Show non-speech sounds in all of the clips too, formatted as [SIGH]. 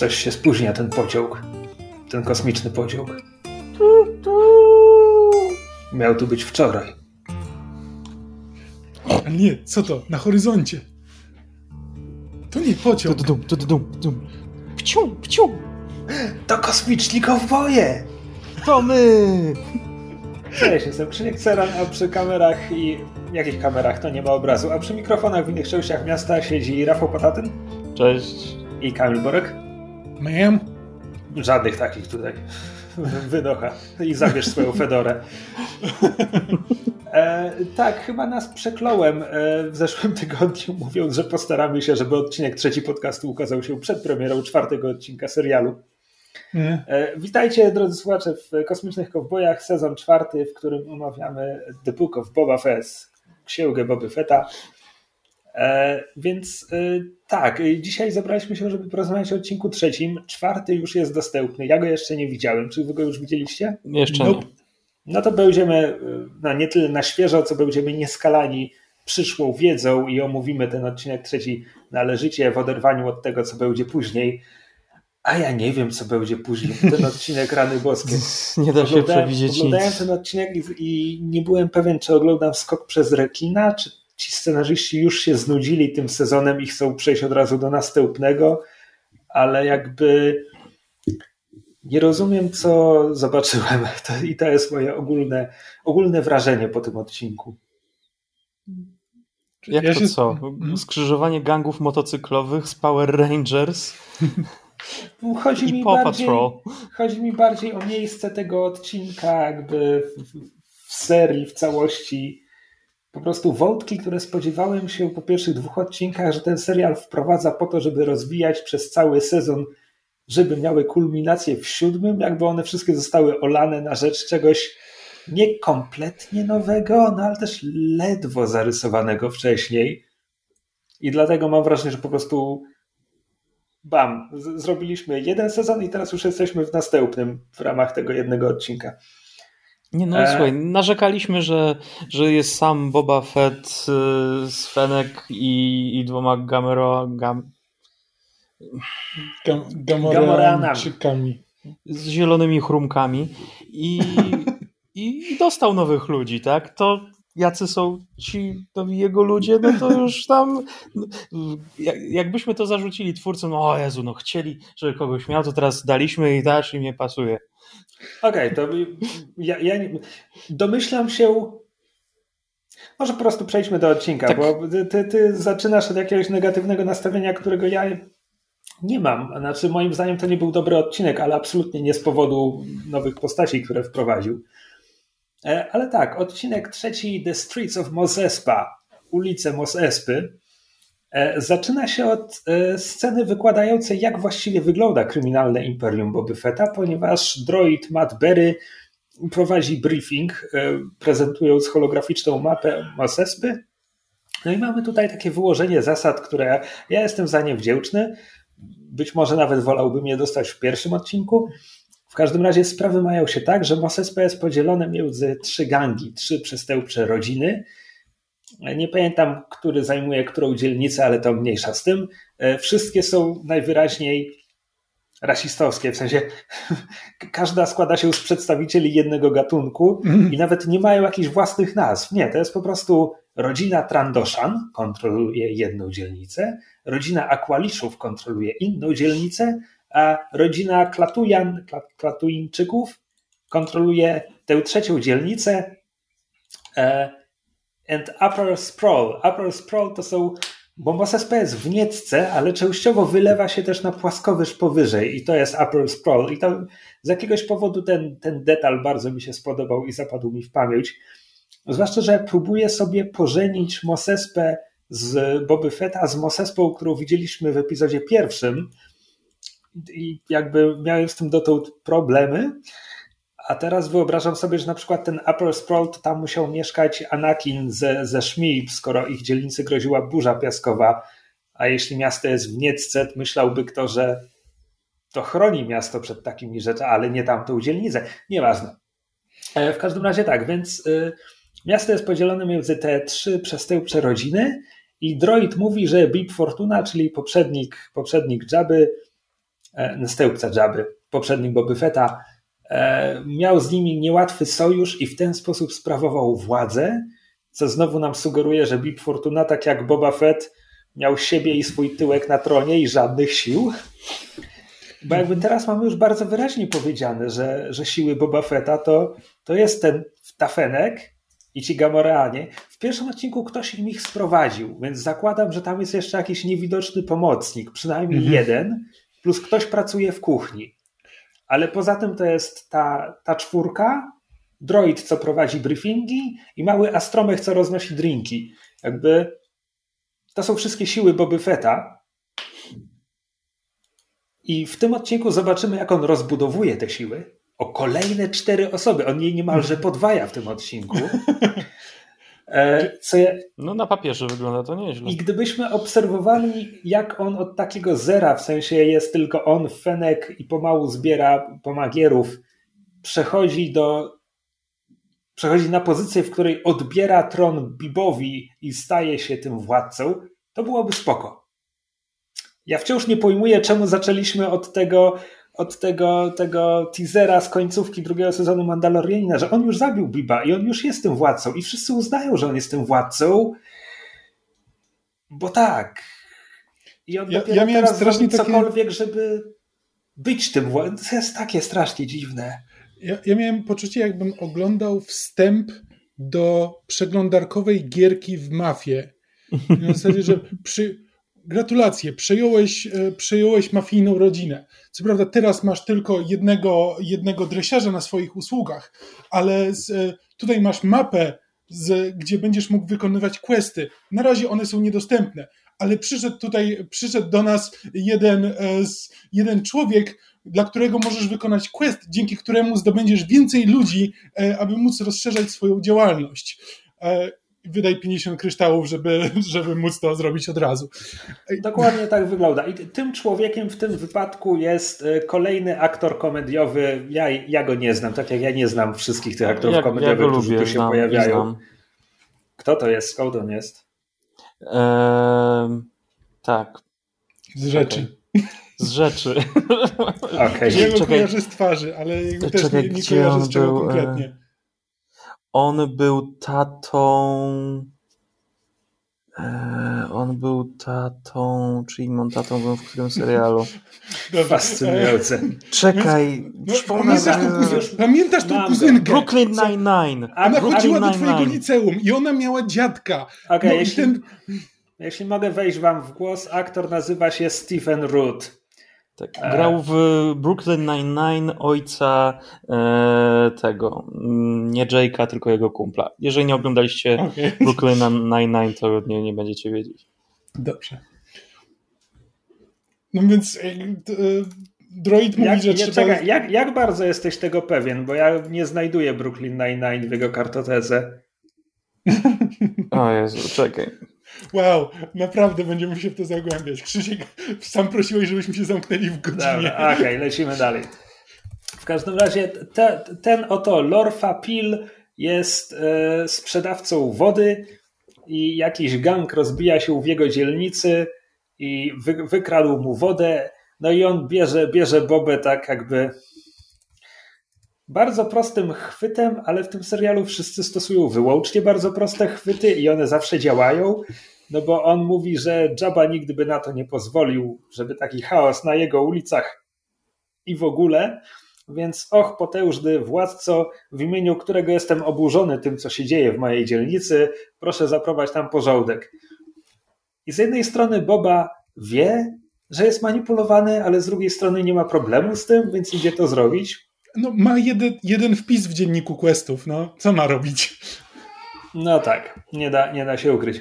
Coś się spóźnia ten pociąg. Ten kosmiczny pociąg. Miał tu być wczoraj. Ale nie, co to? Na horyzoncie. To nie pociąg. Dum, dum, dum, dum. Pciu, pciu. To kosmiczni kowboje! To my! Cześć, jestem Krzyniek Ceran, a przy kamerach i... Jakich kamerach? To nie ma obrazu. A przy mikrofonach w innych częściach miasta siedzi Rafał Patatyn Cześć. i Kamil Borek. Ma'am? Żadnych takich tutaj. Wynocha. I zabierz swoją fedorę. E, tak, chyba nas przekląłem e, w zeszłym tygodniu, mówiąc, że postaramy się, żeby odcinek trzeci podcastu ukazał się przed premierą czwartego odcinka serialu. Nie. E, witajcie, drodzy słuchacze, w Kosmicznych Kowbojach, sezon czwarty, w którym omawiamy The Book of Boba Fett, księgę Boby Fetta. E, więc e, tak, e, dzisiaj zebraliśmy się, żeby porozmawiać o odcinku trzecim. Czwarty już jest dostępny. Ja go jeszcze nie widziałem. Czy wy go już widzieliście? Jeszcze Nope. nie. No to będziemy no, nie tyle na świeżo, co będziemy nieskalani przyszłą wiedzą i omówimy ten odcinek trzeci należycie w oderwaniu od tego, co będzie później. A ja nie wiem, co będzie później. Ten odcinek Rany Boskie. [LAUGHS] Nie da się Oglądałem, przewidzieć oglądałem nic. ten odcinek i, i nie byłem pewien, czy oglądam skok przez rekina, czy ci scenarzyści już się znudzili tym sezonem i chcą przejść od razu do następnego, ale jakby nie rozumiem, co zobaczyłem. [LAUGHS] To, I to jest moje ogólne, ogólne wrażenie po tym odcinku. Jak Ja to się- co? Mhm. Skrzyżowanie gangów motocyklowych z Power Rangers [LAUGHS] Chodzi i mi, Paw bardziej, Patrol. chodzi mi bardziej o miejsce tego odcinka, jakby w, w, w serii, w całości. Po prostu wątki, które spodziewałem się po pierwszych dwóch odcinkach, że ten serial wprowadza po to, żeby rozwijać przez cały sezon, żeby miały kulminację w siódmym, jakby one wszystkie zostały olane na rzecz czegoś nie kompletnie nowego, no ale też ledwo zarysowanego wcześniej. I dlatego mam wrażenie, że po prostu bam, zrobiliśmy jeden sezon i teraz już jesteśmy w następnym w ramach tego jednego odcinka. Nie no, E. słuchaj, narzekaliśmy, że, że jest sam Boba Fett y, z Fenek i, i dwoma Gamero, gam, Gam, Gamoranami. Z zielonymi chrumkami i, [LAUGHS] i, i dostał nowych ludzi, tak? To jacy są ci jego ludzie, no to już tam jak, jakbyśmy to zarzucili twórcom, no o Jezu, no chcieli, żeby kogoś miał, to teraz daliśmy i też im nie pasuje. Okej, to ja, ja domyślam się. Może po prostu przejdźmy do odcinka, Tak. bo ty, ty zaczynasz od jakiegoś negatywnego nastawienia, którego ja nie mam. Znaczy, moim zdaniem to nie był dobry odcinek, ale absolutnie nie z powodu nowych postaci, które wprowadził. E, Ale tak, odcinek trzeci The Streets of Mos Espa, ulice Mos Espy, e, zaczyna się od e, sceny wykładającej, jak właściwie wygląda kryminalne imperium Boby Fetta, ponieważ droid Matt Berry prowadzi briefing, prezentując holograficzną mapę Mos Espy. No i mamy tutaj takie wyłożenie zasad, które ja jestem za nie wdzięczny. Być może nawet wolałbym je dostać w pierwszym odcinku. W każdym razie sprawy mają się tak, że Mos Espa jest podzielone między trzy gangi, trzy przestępcze rodziny. Nie pamiętam, który zajmuje którą dzielnicę, ale to mniejsza z tym. E, Wszystkie są najwyraźniej rasistowskie, w sensie [LAUGHS] każda składa się z przedstawicieli jednego gatunku i nawet nie mają jakichś własnych nazw. Nie, to jest po prostu rodzina Trandoshan kontroluje jedną dzielnicę, rodzina Akwaliszów kontroluje inną dzielnicę, rodzina Klatujan, Kla- Klatuińczyków kontroluje tę trzecią dzielnicę. E, and Upper Sprawl. Upper Sprawl to są, bo Mos Espa jest w Niecce, ale częściowo wylewa się też na płaskowyż powyżej i to jest Upper Sprawl. I to z jakiegoś powodu ten, ten detal bardzo mi się spodobał i zapadł mi w pamięć. Zwłaszcza, że próbuję sobie pożenić Mos Espę z Boby Fetta z Mos Espą, którą widzieliśmy w epizodzie pierwszym i jakby miałem z tym dotąd problemy, a teraz wyobrażam sobie, że na przykład ten Upper Sprawl to tam musiał mieszkać Anakin ze, ze Shmi, skoro ich dzielnicy groziła burza piaskowa, a jeśli miasto jest w Niecce, to myślałby kto, że to chroni miasto przed takimi rzeczami, ale nie tamtą dzielnicę. Nieważne. E, W każdym razie tak, więc y, miasto jest podzielone między te trzy przestępcze rodziny i droid mówi, że Bib Fortuna, czyli poprzednik, poprzednik Jabby, następca Jabby, poprzednim Boba Fetta, e, miał z nimi niełatwy sojusz i w ten sposób sprawował władzę, co znowu nam sugeruje, że Bib Fortuna, tak jak Boba Fett, miał siebie i swój tyłek na tronie i żadnych sił. Bo jakby teraz mamy już bardzo wyraźnie powiedziane, że, że siły Boba Fetta to, to jest ten tafenek i ci Gamoreanie. W pierwszym odcinku ktoś im ich sprowadził, więc zakładam, że tam jest jeszcze jakiś niewidoczny pomocnik, przynajmniej mhm. jeden, plus ktoś pracuje w kuchni. Ale poza tym to jest ta, ta czwórka, droid, co prowadzi briefingi i mały astromech, co roznosi drinki. Jakby to są wszystkie siły Boby Fetta. I w tym odcinku zobaczymy, jak on rozbudowuje te siły o kolejne cztery osoby. On jej niemalże podwaja w tym odcinku. [LAUGHS] E, ja... No na papierze wygląda to nieźle. I gdybyśmy obserwowali, jak on od takiego zera, w sensie jest tylko on, Fenek i pomału zbiera pomagierów, przechodzi do przechodzi na pozycję, w której odbiera tron Bibowi i staje się tym władcą, to byłoby spoko. Ja wciąż nie pojmuję, czemu zaczęliśmy od tego, od tego, tego teasera z końcówki drugiego sezonu Mandalorianina, że on już zabił Biba i on już jest tym władcą i wszyscy uznają, że on jest tym władcą, bo tak. I on ja, ja miałem strasznie takie... cokolwiek, żeby być tym władcą. To jest takie strasznie dziwne. Ja, ja miałem poczucie, jakbym oglądał wstęp do przeglądarkowej gierki w Mafię. Na zasadzie, że przy, gratulacje, przejąłeś, e, przejąłeś mafijną rodzinę. Co prawda teraz masz tylko jednego, jednego dresiarza na swoich usługach, ale z, e, tutaj masz mapę, z, gdzie będziesz mógł wykonywać questy. Na razie one są niedostępne, ale przyszedł tutaj, przyszedł do nas jeden, e, jeden człowiek, dla którego możesz wykonać quest, dzięki któremu zdobędziesz więcej ludzi, aby móc rozszerzać swoją działalność wydaj 50 kryształów, żeby, [LAUGHS] żeby móc to zrobić od razu. Dokładnie tak wygląda. I tym człowiekiem w tym wypadku jest e, kolejny aktor komediowy. Ja, ja go nie znam, tak jak ja nie znam wszystkich tych aktorów ja, komediowych, ja którzy lubię, tu się znam, pojawiają. Kto to jest? Skąd on jest? Eee, tak. Z rzeczy. Z rzeczy. Okay. Ja go kojarzę z twarzy, ale jego też nie, nie kojarzę z czego był, konkretnie. On był tatą. E, on był tatą, czyli on tatą był w którym serialu? [LAUGHS] Fascynujące. Czekaj, no, pamiętasz, tą kuzyn, pamiętasz tą kuzynkę? Brooklyn Nine-Nine. Ona chodziła do twojego liceum i ona miała dziadka. Okay, no, jeśli, ten... jeśli mogę wejść wam w głos, aktor nazywa się Stephen Root. Tak, e. grał w Brooklyn Nine-Nine ojca e, tego, mm, nie Jake'a, tylko jego kumpla. Jeżeli nie oglądaliście okay. Brooklyn Nine-Nine, to nie, nie będziecie wiedzieć. Dobrze. No więc e, e droid mówi, jak, że trzeba... Czekaj, jak, jak bardzo jesteś tego pewien? Bo ja nie znajduję Brooklyn Nine-Nine w jego kartotece. o Jezu, czekaj. Wow, naprawdę będziemy się w to zagłębiać. Krzysiek, sam prosiłeś, żebyśmy się zamknęli w godzinie. Okej, okay, lecimy dalej. W każdym razie te, ten oto Lorfa Pil jest e, sprzedawcą wody i jakiś gang rozbija się w jego dzielnicy i wy, wykradł mu wodę. No i on bierze, bierze Bobę tak jakby bardzo prostym chwytem, ale w tym serialu wszyscy stosują wyłącznie bardzo proste chwyty i one zawsze działają, no bo on mówi, że Jabba nigdy by na to nie pozwolił, żeby taki chaos na jego ulicach i w ogóle, więc och, potężny władco, w imieniu którego jestem oburzony tym, co się dzieje w mojej dzielnicy, proszę zaprowadź tam porządek. I z jednej strony Boba wie, że jest manipulowany, ale z drugiej strony nie ma problemu z tym, więc idzie to zrobić. No, ma jeden, jeden wpis w dzienniku questów, no, co ma robić? No tak, nie da, nie da się ukryć.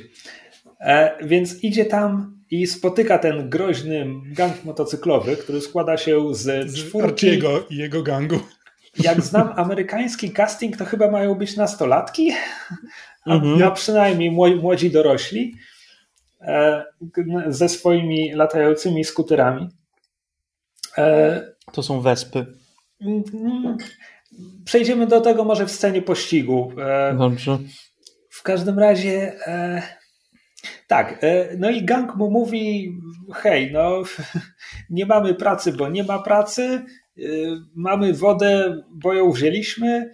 E, więc idzie tam i spotyka ten groźny gang motocyklowy, który składa się z czwórki... i jego gangu. Jak znam amerykański casting, to chyba mają być nastolatki, a, mhm. a przynajmniej młodzi dorośli e, ze swoimi latającymi skuterami. E, to są wespy. Przejdziemy do tego może w scenie pościgu. E, Dobrze. W każdym razie e, Tak, e, no i gang mu mówi, hej, no [LAUGHS] nie mamy pracy, bo nie ma pracy, mamy wodę, bo ją wzięliśmy,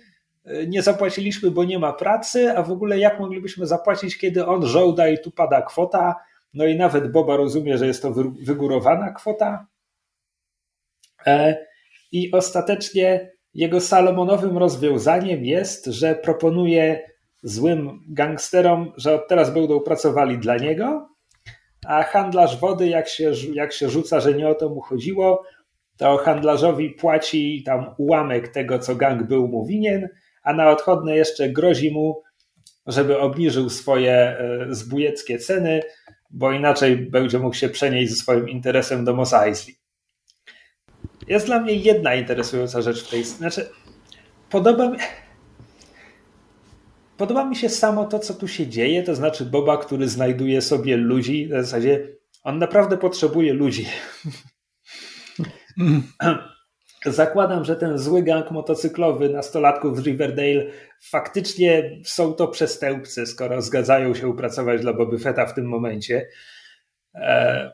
nie zapłaciliśmy, bo nie ma pracy, a w ogóle jak moglibyśmy zapłacić, kiedy on żołda i tu pada kwota, no i nawet Boba rozumie, że jest to wygórowana kwota. I ostatecznie jego salomonowym rozwiązaniem jest, że proponuje złym gangsterom, że od teraz będą pracowali dla niego, a handlarz wody, jak się, jak się rzuca, że nie o to mu chodziło, to handlarzowi płaci tam ułamek tego, co gang był mu winien, a na odchodne jeszcze grozi mu, żeby obniżył swoje e, zbójeckie ceny, bo inaczej będzie mógł się przenieść ze swoim interesem do Mos Eisley. Jest dla mnie jedna interesująca rzecz w tej... Znaczy, podoba mi... Podoba mi się samo to, co tu się dzieje, to znaczy Boba, który znajduje sobie ludzi, w zasadzie on naprawdę potrzebuje ludzi. [LAUGHS] Zakładam, że ten zły gang motocyklowy nastolatków z Riverdale faktycznie są to przestępcy, skoro zgadzają się pracować dla Boby Fetta w tym momencie. E,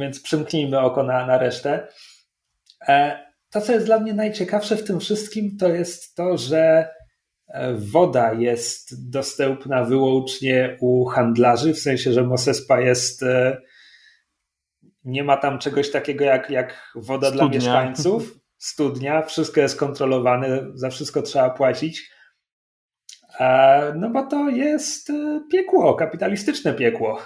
więc przymknijmy oko na, na resztę. E, to, co jest dla mnie najciekawsze w tym wszystkim, to jest to, że e, woda jest dostępna wyłącznie u handlarzy, w sensie, że Mosespa jest. E, nie ma tam czegoś takiego jak, jak woda Studnia. dla mieszkańców, studnia, wszystko jest kontrolowane, za wszystko trzeba płacić. No bo to jest e, piekło, kapitalistyczne piekło.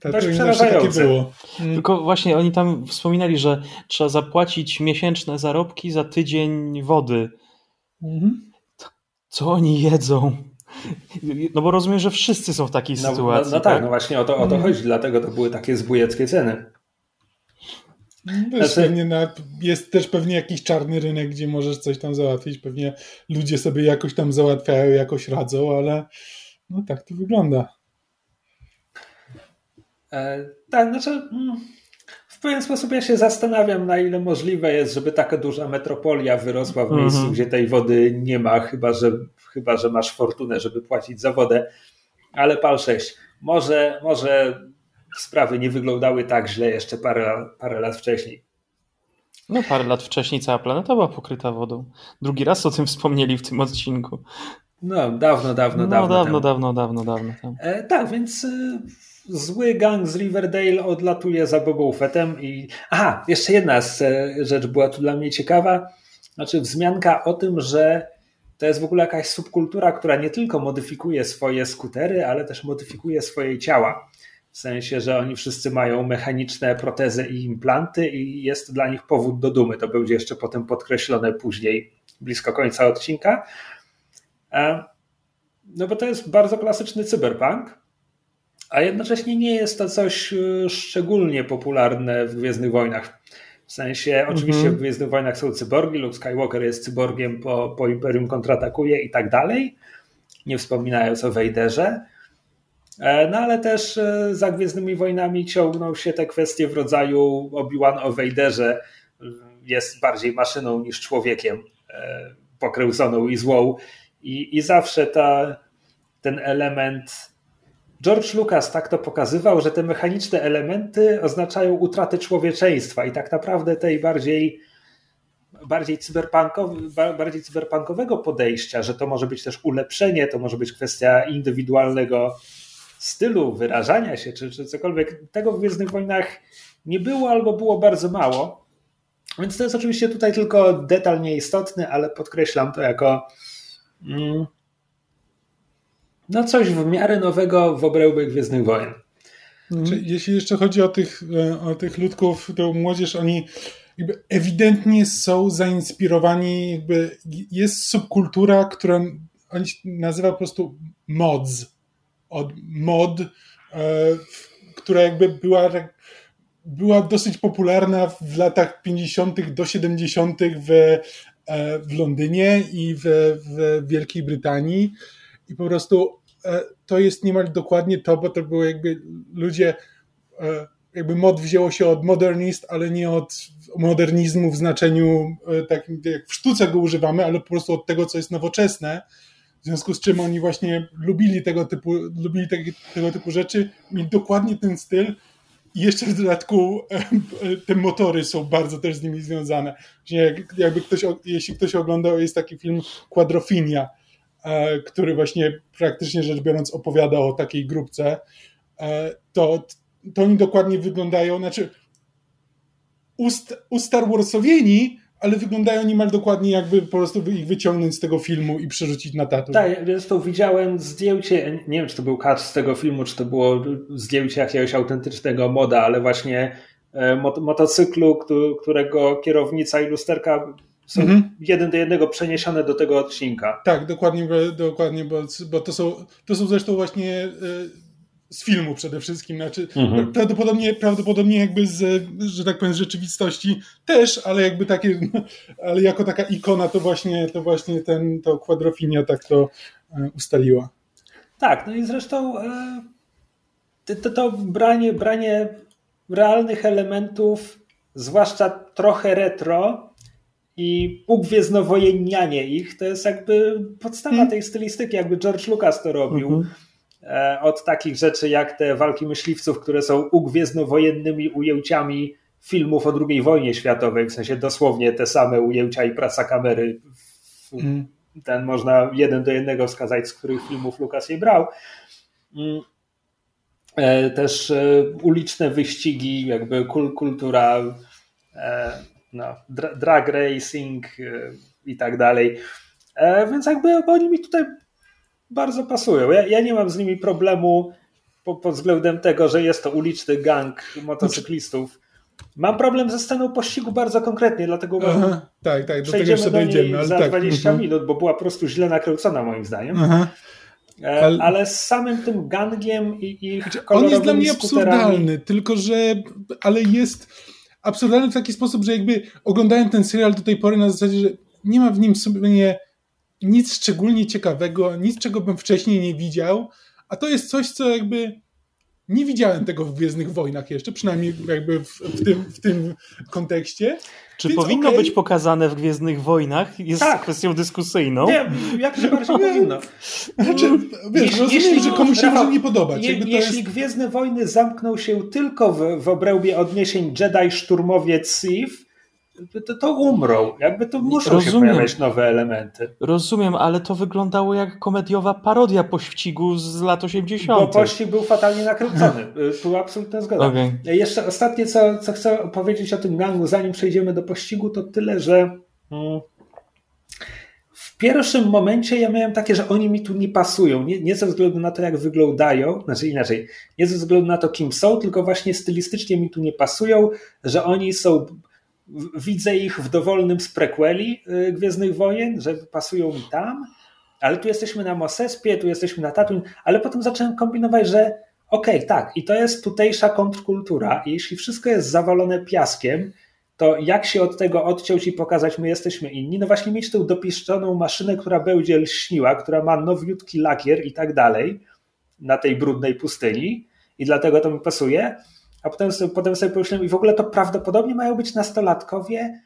Tak, Dość przerażające. Było. Mm. Tylko właśnie oni tam wspominali, że trzeba zapłacić miesięczne zarobki za tydzień wody. Mhm. Co oni jedzą? No bo rozumiem, że wszyscy są w takiej no, sytuacji. No, no tak, tak, no właśnie o to, o to mhm. chodzi, dlatego to były takie zbójeckie ceny. Wiesz, znaczy... na, jest też pewnie jakiś czarny rynek, gdzie możesz coś tam załatwić. Pewnie ludzie sobie jakoś tam załatwiają, jakoś radzą, ale no tak to wygląda. E, tak, znaczy mm, w pewien sposób ja się zastanawiam, na ile możliwe jest, żeby taka duża metropolia wyrosła w miejscu, -hmm. gdzie tej wody nie ma, chyba że, chyba że masz fortunę, żeby płacić za wodę. Ale pal 6. Może, może sprawy nie wyglądały tak źle jeszcze parę, parę lat wcześniej. No parę lat wcześniej cała planeta była pokryta wodą. Drugi raz o tym wspomnieli w tym odcinku. No, dawno, dawno, no, dawno. Dawno, dawno, dawno, dawno. E, tak, więc y, zły gang z Riverdale odlatuje za Bobą Fettem i... Aha, jeszcze jedna z, e, rzecz była tu dla mnie ciekawa. Znaczy wzmianka o tym, że to jest w ogóle jakaś subkultura, która nie tylko modyfikuje swoje skutery, ale też modyfikuje swoje ciała. W sensie, że oni wszyscy mają mechaniczne protezy i implanty i jest dla nich powód do dumy. To będzie jeszcze potem podkreślone później, blisko końca odcinka. E, no bo to jest bardzo klasyczny cyberpunk, a jednocześnie nie jest to coś e, szczególnie popularne w Gwiezdnych Wojnach. W sensie, oczywiście mm -hmm. w Gwiezdnych Wojnach są cyborgi, Luke Skywalker jest cyborgiem po, po Imperium kontratakuje i tak dalej, nie wspominając o Vaderze. E, no ale też e, za Gwiezdnymi Wojnami ciągną się te kwestie w rodzaju Obi-Wan o Vaderze jest bardziej maszyną niż człowiekiem, e, pokręconą i złą. I, i zawsze ta, ten element. George Lucas tak to pokazywał, że te mechaniczne elementy oznaczają utratę człowieczeństwa i tak naprawdę tej bardziej, bardziej, bardziej cyberpunkowego podejścia, że to może być też ulepszenie, to może być kwestia indywidualnego stylu wyrażania się, czy, czy cokolwiek, tego w Gwiezdnych Wojnach nie było albo było bardzo mało. Więc to jest oczywiście tutaj tylko detal nieistotny, ale podkreślam to jako mm, no coś w miarę nowego w obrębie Gwiezdnych Wojen. Mhm. Jeśli jeszcze chodzi o tych, e, o tych ludków, to młodzież, oni jakby ewidentnie są zainspirowani, jakby jest subkultura, która oni nazywa po prostu mods od mod, e, która jakby była, tak, była dosyć popularna w latach 50. do 70. w, e, w Londynie i w, w Wielkiej Brytanii. I po prostu e, to jest niemal dokładnie to, bo to było jakby ludzie, jakby mod wzięło się od modernist, ale nie od modernizmu w znaczeniu takim, jak w sztuce go używamy, ale po prostu od tego, co jest nowoczesne w związku z czym oni właśnie lubili tego typu, lubili te, tego typu rzeczy, mieli dokładnie ten styl i jeszcze w dodatku te motory są bardzo też z nimi związane. Jakby ktoś, jeśli ktoś oglądał, jest taki film Quadrofinia, e, który właśnie praktycznie rzecz biorąc opowiada o takiej grupce, e, to, to oni dokładnie wyglądają, znaczy ust, Star Warsowieni ale wyglądają niemal dokładnie jakby po prostu ich wyciągnąć z tego filmu i przerzucić na tatu. Tak, zresztą widziałem zdjęcie, nie wiem czy to był cut z tego filmu, czy to było zdjęcie jakiegoś autentycznego moda, ale właśnie e, motocyklu, którego kierownica i lusterka są mhm. jeden do jednego przeniesione do tego odcinka. Tak, dokładnie, dokładnie bo, bo to, są, to są zresztą właśnie e, z filmu przede wszystkim, znaczy mhm. prawdopodobnie, prawdopodobnie jakby z, że tak powiem, z rzeczywistości też, ale jakby takie, [LAUGHS] ale jako taka ikona to właśnie, to właśnie ten, to kwadrofinia tak to e, ustaliła. Tak, no i zresztą e, to, to branie, branie realnych elementów, zwłaszcza trochę retro i ugwiezdnowojennianie ich, to jest jakby podstawa hmm. tej stylistyki, jakby George Lucas to robił. Mhm od takich rzeczy jak te walki myśliwców, które są ugwiezdnowojennymi ujęciami filmów o II wojnie światowej, w sensie dosłownie te same ujęcia i praca kamery. Mm. Ten można jeden do jednego wskazać, z których filmów Lukas je brał. Mm. E, też e, uliczne wyścigi, jakby kultura, no, drag racing i tak dalej. Więc jakby oni mi tutaj bardzo pasują. Ja, ja nie mam z nimi problemu pod względem tego, że jest to uliczny gang motocyklistów. Mam problem ze sceną pościgu bardzo konkretnie, dlatego Aha, tak, tak, do tego jeszcze dojdziemy. Ale za tak. 20 uh mhm. minut, bo była po prostu źle nakręcona moim zdaniem. -huh. E, ale... ale... z samym tym gangiem i, i znaczy, On jest dla mnie absurdalny, tylko że ale jest absurdalny w taki sposób, że jakby oglądałem ten serial do tej pory na zasadzie, że nie ma w nim sobie nic szczególnie ciekawego, nic czego bym wcześniej nie widział, a to jest coś, co jakby nie widziałem tego w Gwiezdnych Wojnach jeszcze, przynajmniej jakby w, w, tym, w tym kontekście. Czy Więc powinno okay. być pokazane w Gwiezdnych Wojnach? Jest tak. kwestią dyskusyjną. Nie, jak najbardziej powinno. Znaczy, wiesz, jeśli, rozumiem, jeśli, że komuś się może nie podobać. Je, jeśli jest... Gwiezdne Wojny zamkną się tylko w, w obrębie odniesień Jedi, Szturmowiec, Sith, to, to umrą. Jakby to muszą Rozumiem. się pojawiać nowe elementy. Rozumiem, ale to wyglądało jak komediowa parodia pościgu z lat 80. Bo pościg był fatalnie nakręcony. [LAUGHS] Tu absolutna zgoda. Okay. Jeszcze ostatnie, co, co chcę powiedzieć o tym gangu, zanim przejdziemy do pościgu, to tyle, że hmm, w pierwszym momencie ja miałem takie, że oni mi tu nie pasują. Nie, nie ze względu na to, jak wyglądają, znaczy inaczej, nie ze względu na to, kim są, tylko właśnie stylistycznie mi tu nie pasują, że oni są widzę ich w dowolnym z prequeli y, Gwiezdnych Wojen, że pasują mi tam, ale tu jesteśmy na Mosespie, tu jesteśmy na Tatooine, ale potem zacząłem kombinować, że okej, okay, tak, i to jest tutejsza kontrkultura i jeśli wszystko jest zawalone piaskiem, to jak się od tego odciąć i pokazać, my jesteśmy inni? No właśnie mieć tę dopiszczoną maszynę, która będzie lśniła, która ma nowiutki lakier i tak dalej na tej brudnej pustyni i dlatego to mi pasuje. A potem, potem sobie pomyślałem, i w ogóle to prawdopodobnie mają być nastolatkowie,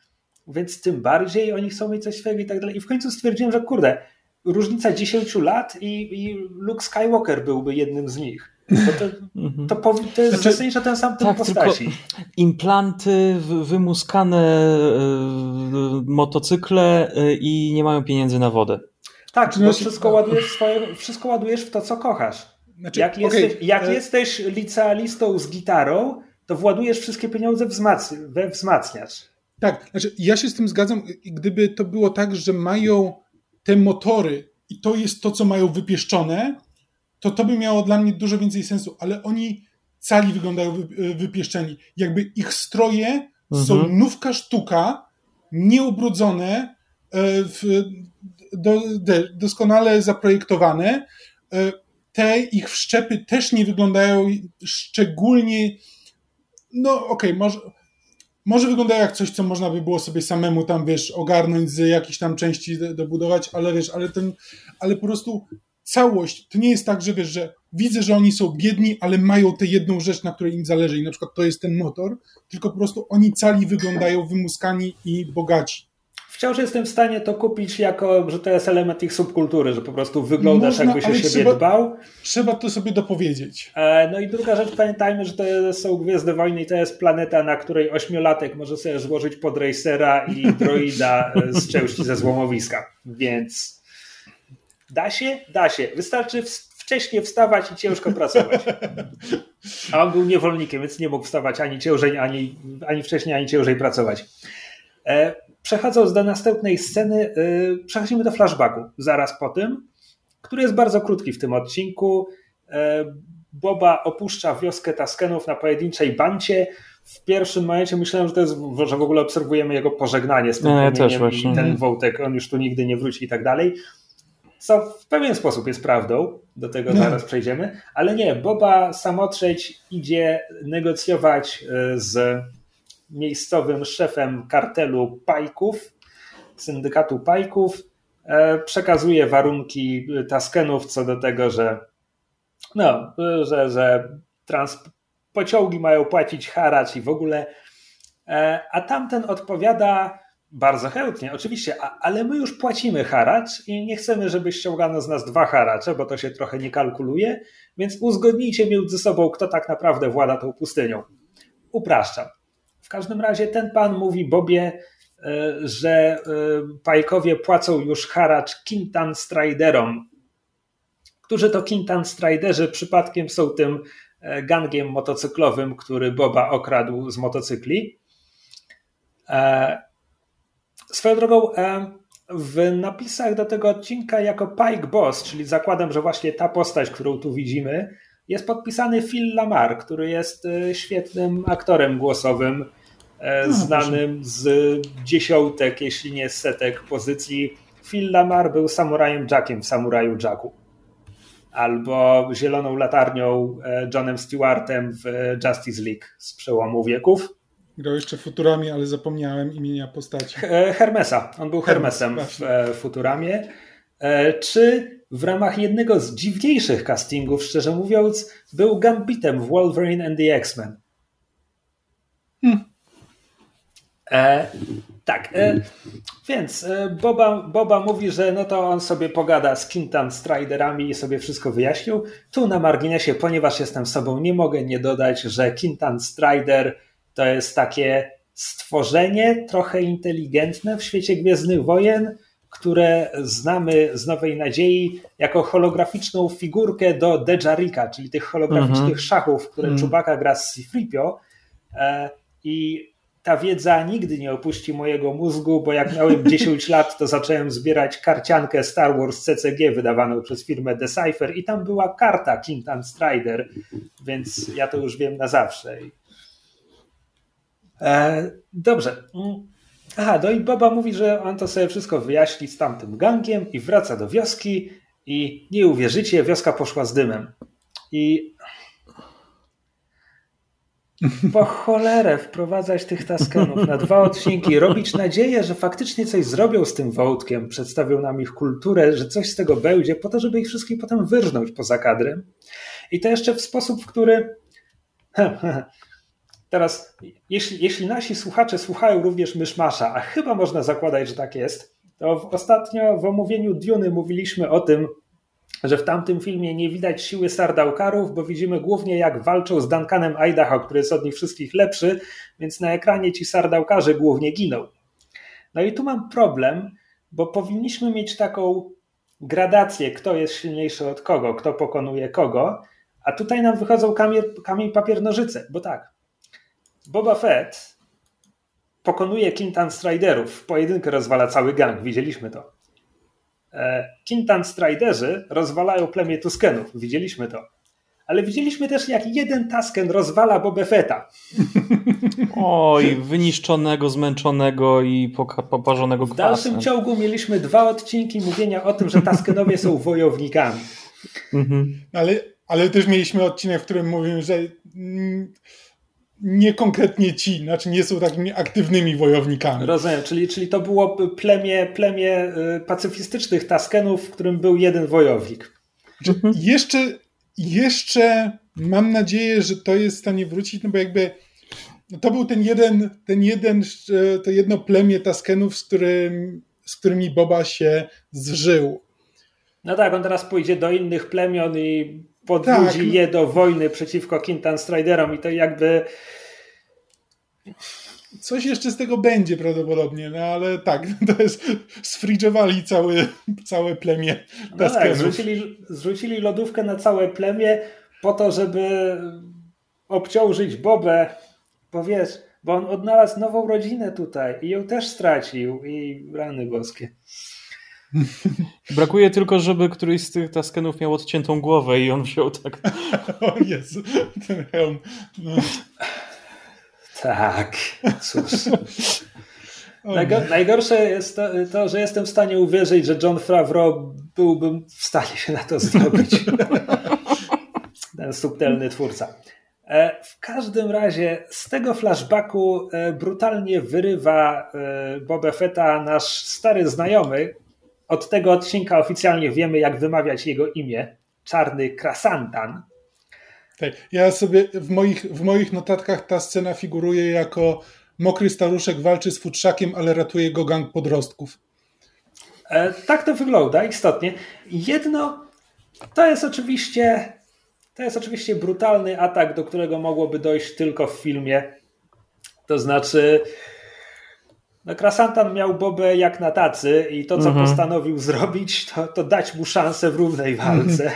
więc tym bardziej oni chcą mieć coś swojego i tak dalej. I w końcu stwierdziłem, że kurde, różnica 10 lat i, i Luke Skywalker byłby jednym z nich. Bo to, mhm. to, to, to jest znaczy, zasadniczo ten sam typ tak, postaci. Implanty, wymuskane y, motocykle y, i nie mają pieniędzy na wodę. Tak, bo znaczy, wszystko ładujesz, swoje, wszystko ładujesz w to, co kochasz. Znaczy, jak, okay, jesteś, jak e... jesteś licealistą z gitarą, to władujesz wszystkie pieniądze wzmac we wzmacniacz. Tak, znaczy ja się z tym zgadzam, gdyby to było tak, że mają te motory i to jest to, co mają wypieszczone, to to by miało dla mnie dużo więcej sensu, ale oni cali wyglądają e, wypieszczeni. Jakby ich stroje mhm. są nówka sztuka, nieubrudzone, e, w, do, do, doskonale zaprojektowane, te ich wszczepy też nie wyglądają szczególnie. No, okej, okay, może, może wyglądają jak coś, co można by było sobie samemu tam, wiesz, ogarnąć z jakichś tam części dobudować, ale wiesz, ale ten, ale po prostu całość, to nie jest tak, że wiesz, że widzę, że oni są biedni, ale mają tę jedną rzecz, na której im zależy i na przykład to jest ten motor, tylko po prostu oni cali wyglądają wymuskani i bogaci wciąż jestem w stanie to kupić jako, że to jest element ich subkultury, że po prostu wyglądasz Można, jakbyś o siebie trzeba, dbał. Trzeba to sobie dopowiedzieć. E, no i druga rzecz, pamiętajmy, że to są Gwiezdne Wojny i to jest planeta, na której ośmiolatek może sobie złożyć pod racera i [LAUGHS] droida z części ze złomowiska. Więc da się? Da się. Wystarczy wcześniej wstawać i ciężko pracować. A on był niewolnikiem, więc nie mógł wstawać ani ciężej, ani, ani wcześniej, ani ciężej pracować. E, przechodząc do następnej sceny, e, przechodzimy do flashbacku zaraz po tym, który jest bardzo krótki w tym odcinku. E, Boba opuszcza wioskę Taskenów na pojedynczej bancie. W pierwszym momencie myślałem, że to jest, że w ogóle obserwujemy jego pożegnanie z tym no, ja też właśnie. i ten wątek, on już tu nigdy nie wróci i tak dalej co w pewien sposób jest prawdą, do tego no. zaraz przejdziemy, ale nie, Boba Samotrzeć idzie negocjować e, z miejscowym szefem kartelu Pajków, syndykatu Pajków, e, przekazuje warunki Taskenów co do tego, że no, że, że trans, pociągi mają płacić haracz i w ogóle, e, a tamten odpowiada bardzo chętnie, oczywiście, ale my już płacimy haracz i nie chcemy, żeby ściągano z nas dwa haracze, bo to się trochę nie kalkuluje, więc uzgodnijcie między sobą, kto tak naprawdę włada tą pustynią. Upraszczam. W każdym razie ten pan mówi Bobie, e, że e, pajkowie płacą już haracz Kintan Striderom, którzy to Kintan Striderzy przypadkiem są tym e, gangiem motocyklowym, który Boba okradł z motocykli. Swoją drogą, w napisach do tego odcinka jako Pike Boss, czyli zakładam, że właśnie ta postać, którą tu widzimy, jest podpisany Phil Lamar, który jest e, świetnym aktorem głosowym, e, no, znanym z dziesiątek, jeśli nie setek pozycji. Phil Lamar był samurajem Jackiem w Samuraju Jacku. Albo zieloną latarnią e, Johnem Stewartem w Justice League z przełomu wieków. Grał jeszcze Futurami, ale zapomniałem imienia postaci. Hermesa. On był Hermesem Hermes, w Futuramie. Czy w ramach jednego z dziwniejszych castingów, szczerze mówiąc, był Gambitem w Wolverine and the X-Men. Hmm. E, tak, e, więc e, Boba, Boba mówi, że no to on sobie pogada z Kintan Striderami i sobie wszystko wyjaśnił. Tu na marginesie, ponieważ jestem sobą, nie mogę nie dodać, że Kintan Strider to jest takie stworzenie trochę inteligentne w świecie Gwiezdnych Wojen, które znamy z Nowej Nadziei jako holograficzną figurkę do Dejarika, czyli tych holograficznych mm -hmm. szachów, które mm. Chewbacca gra z Cifripio. E, I ta wiedza nigdy nie opuści mojego mózgu, bo jak miałem [LAUGHS] 10 lat, to zacząłem zbierać karciankę Star Wars CCG wydawaną przez firmę Decipher i tam była karta Kintan Strider, więc ja to już wiem na zawsze. E, dobrze. Aha, no i Baba mówi, że on to sobie wszystko wyjaśni z tamtym gangiem i wraca do wioski i nie uwierzycie, wioska poszła z dymem. I po cholerę wprowadzać tych taskenów na dwa odcinki, robić nadzieję, że faktycznie coś zrobią z tym wątkiem, przedstawią nam ich kulturę, że coś z tego będzie, po to, żeby ich wszystkich potem wyrżnąć poza kadrem. I to jeszcze w sposób, w który [LAUGHS] Teraz, jeśli, jeśli nasi słuchacze słuchają również Myszmasza, a chyba można zakładać, że tak jest, to w, ostatnio w omówieniu Duny mówiliśmy o tym, że w tamtym filmie nie widać siły Sardaukarów, bo widzimy głównie jak walczą z Duncanem Idaho, który jest od nich wszystkich lepszy, więc na ekranie ci Sardaukarze głównie giną. No i tu mam problem, bo powinniśmy mieć taką gradację, kto jest silniejszy od kogo, kto pokonuje kogo, a tutaj nam wychodzą kamień, kamień papier, nożyce, bo tak, Boba Fett pokonuje Kintan Striderów. W pojedynkę rozwala cały gang, widzieliśmy to. E, Kintan Striderzy rozwalają plemię Tuskenów, widzieliśmy to. Ale widzieliśmy też, jak jeden Tusken rozwala Boba Fetta. Oj, wyniszczonego, zmęczonego i poparzonego kwasem. W dalszym ciągu mieliśmy dwa odcinki mówienia o tym, że Tuskenowie są wojownikami. Mhm. Ale, ale też mieliśmy odcinek, w którym mówimy, że nie konkretnie ci, znaczy nie są takimi aktywnymi wojownikami. Rozumiem, czyli, czyli to było plemię, plemię y, pacyfistycznych Taskenów, w którym był jeden wojownik. Mhm. Jeszcze, jeszcze mam nadzieję, że to jest w stanie wrócić, no bo jakby no to był ten jeden, ten jeden, to jedno plemię Taskenów, z, którym, z którymi Boba się zżył. No tak, on teraz pójdzie do innych plemion i podbudzi tak. je do wojny przeciwko Kintan Striderom i to jakby Coś jeszcze z tego będzie prawdopodobnie, no ale tak, [LAUGHS] to jest sfridżowali całe, całe plemię no tak, zrzucili, zrzucili lodówkę na całe plemię po to, żeby obciążyć Bobę, bo wiesz, bo on odnalazł nową rodzinę tutaj i ją też stracił i rany boskie. [LAUGHS] Brakuje tylko, żeby któryś z tych taskenów miał odciętą głowę i on wziął tak. [LAUGHS] o Jezu, ten hełm. No. Tak, cóż. [LAUGHS] najgorsze jest to, to, że jestem w stanie uwierzyć, że John Favreau byłby w stanie się na to zrobić. Ten subtelny twórca. E, w każdym razie z tego flashbacku e, brutalnie wyrywa e, Boba Fetta nasz stary znajomy. Od tego odcinka oficjalnie wiemy, jak wymawiać jego imię. Czarny Krasantan. Tak, ja sobie w moich, w moich notatkach ta scena figuruje jako mokry staruszek walczy z futrzakiem, ale ratuje go gang podrostków. E, tak to wygląda istotnie. Jedno to jest oczywiście to jest oczywiście brutalny atak, do którego mogłoby dojść tylko w filmie. To znaczy no Krasantan miał Bobę jak na tacy i to, co mhm. postanowił zrobić, to, to dać mu szansę w równej walce.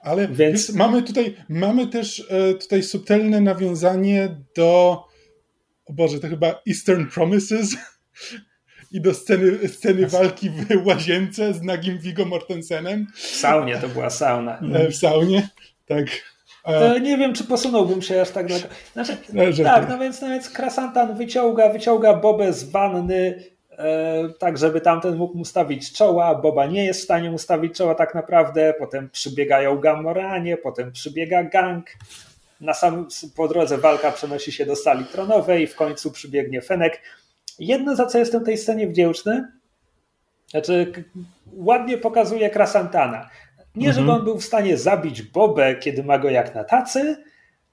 Ale Więc... mamy tutaj, mamy też e, tutaj subtelne nawiązanie do o Boże, to chyba Eastern Promises [LAUGHS] i do sceny, sceny walki w łazience z nagim Viggo Mortensenem. W saunie, to była sauna. E, w saunie, tak. E, nie wiem, czy posunąłbym się aż tak daleko. Znaczy, tak, no więc, no więc Krasantan wyciąga, wyciąga Bobę z wanny, E, tak żeby tamten mógł mu stawić czoła. Boba nie jest w stanie mu stawić czoła tak naprawdę. Potem przybiegają Gamoranie, potem przybiega gang. Na sam, po drodze walka przenosi się do sali tronowej, w końcu przybiegnie Fenek. Jedno, za co jestem tej scenie wdzięczny, znaczy ładnie pokazuje Krasantana. Nie, żeby mhm. on był w stanie zabić Bobę, kiedy ma go jak na tacy,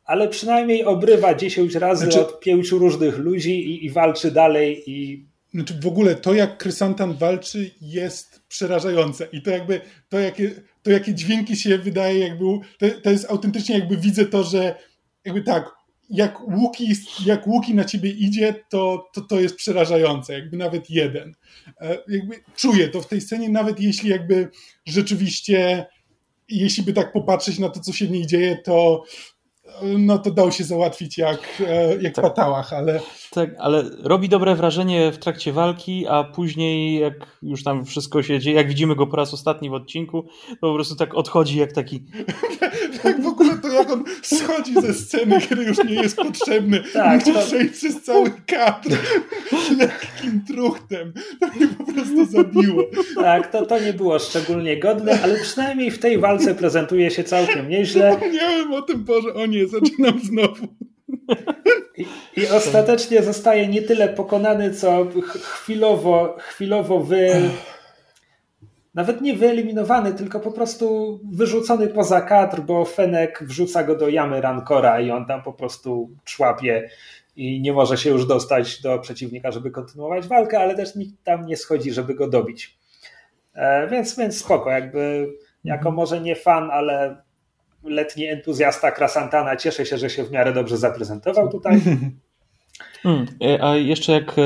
ale przynajmniej obrywa 10 razy znaczy... od pięciu różnych ludzi i, i walczy dalej i znaczy w ogóle to, jak Krysantan walczy, jest przerażające. I to jakby, to jakie, to jakie dźwięki się wydaje, jakby, to, to jest autentycznie jakby widzę to, że jakby tak, jak łuki, jak łuki na ciebie idzie, to, to, to jest przerażające, jakby nawet jeden. E, jakby czuję to w tej scenie, nawet jeśli jakby rzeczywiście, jeśli by tak popatrzeć na to, co się w niej dzieje, to, no to dał się załatwić jak, e, jak tak. patałach, ale... Tak, ale robi dobre wrażenie w trakcie walki, a później jak już tam wszystko się dzieje, jak widzimy go po raz ostatni w odcinku, to po prostu tak odchodzi jak taki... [LAUGHS] tak w jak on schodzi ze sceny, kiedy już nie jest potrzebny, tak, musi to... przejść przez cały kadr lekkim truchtem. To mnie po prostu zabiło. Tak, to, to nie było szczególnie godne, ale przynajmniej w tej walce prezentuje się całkiem nieźle. Zapomniałem o tym, Boże, o nie, zaczynam znowu. I, I, ostatecznie zostaje nie tyle pokonany, co chwilowo, chwilowo wy. Nawet nie wyeliminowany, tylko po prostu wyrzucony poza kadr, bo Fenek wrzuca go do jamy Rancora i on tam po prostu człapie i nie może się już dostać do przeciwnika, żeby kontynuować walkę, ale też nikt tam nie schodzi, żeby go dobić. E, więc, więc spoko, jakby jako mhm. może nie fan, ale letni entuzjasta Krasantana cieszę się, że się w miarę dobrze zaprezentował tutaj. [LAUGHS] Hmm, a jeszcze jak e,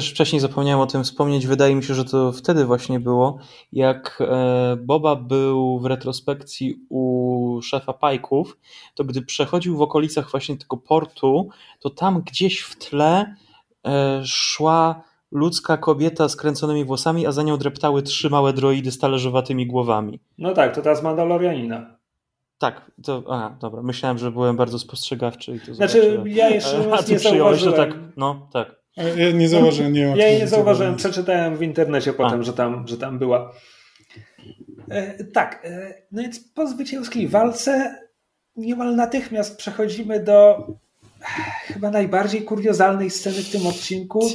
wcześniej zapomniałem o tym wspomnieć, wydaje mi się, że to wtedy właśnie było, jak e, Boba był w retrospekcji u szefa Pajków, to gdy przechodził w okolicach właśnie tego portu, to tam gdzieś w tle szła ludzka kobieta z kręconymi włosami, a za nią dreptały trzy małe droidy z talerzowatymi głowami. No tak, to teraz Mandalorianina. Tak, to, a, dobra, myślałem, że byłem bardzo spostrzegawczy i to Znaczy, zobaczyłem. ja jeszcze raz nie zauważyłem. tak, no, tak. Ja nie zauważyłem, nie Ja jej nie zauważyłem, przeczytałem w internecie potem, że tam, że tam była. E, tak, e, no więc po zwycięskiej walce niemal natychmiast przechodzimy do chyba najbardziej kuriozalnej sceny w tym odcinku.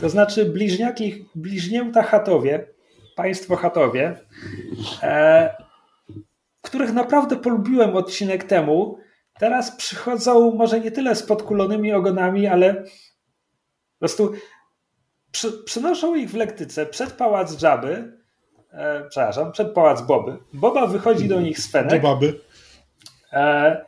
To znaczy bliźniaki, bliźnięta chatowie, państwo chatowie, e, których naprawdę polubiłem odcinek temu, teraz przychodzą może nie tyle z podkulonymi ogonami, ale po prostu przy, przynoszą ich w lektyce przed pałac Dżaby, e, przepraszam, przed pałac Boby. Boba wychodzi do nich z fenek. Do baby. E,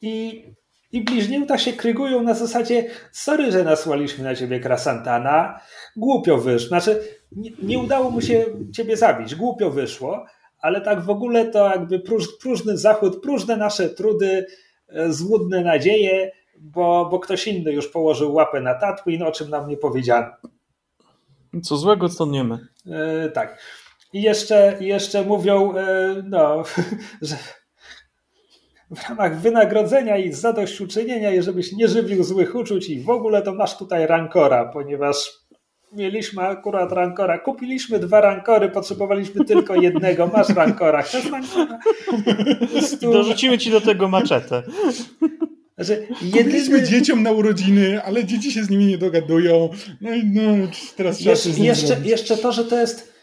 I, I bliźnięta się krygują na zasadzie sorry, że nasłaliśmy na ciebie Krasantana, głupio wyszło. Znaczy, nie, nie udało mu się ciebie zabić, głupio wyszło, ale tak w ogóle to jakby próż, próżny zachód, próżne nasze trudy, e, złudne nadzieje, bo, bo ktoś inny już położył łapę na Tatwin, o czym nam nie powiedziano. Co złego, co nie my. E, tak. I jeszcze, jeszcze mówią, e, no, [LAUGHS] że w ramach wynagrodzenia i zadośćuczynienia, i żebyś nie żywił złych uczuć i w ogóle to masz tutaj rankora, ponieważ mieliśmy akurat rankora. Kupiliśmy dwa rankory, potrzebowaliśmy tylko jednego. Masz rankora. Chcesz rankora? [LAUGHS] Dorzucimy ci do tego maczetę. Znaczy, Kupiliśmy dzieciom na urodziny, ale dzieci się z nimi nie dogadują. No i no, teraz trzeba jeszcze, jeszcze, jeszcze to, że to jest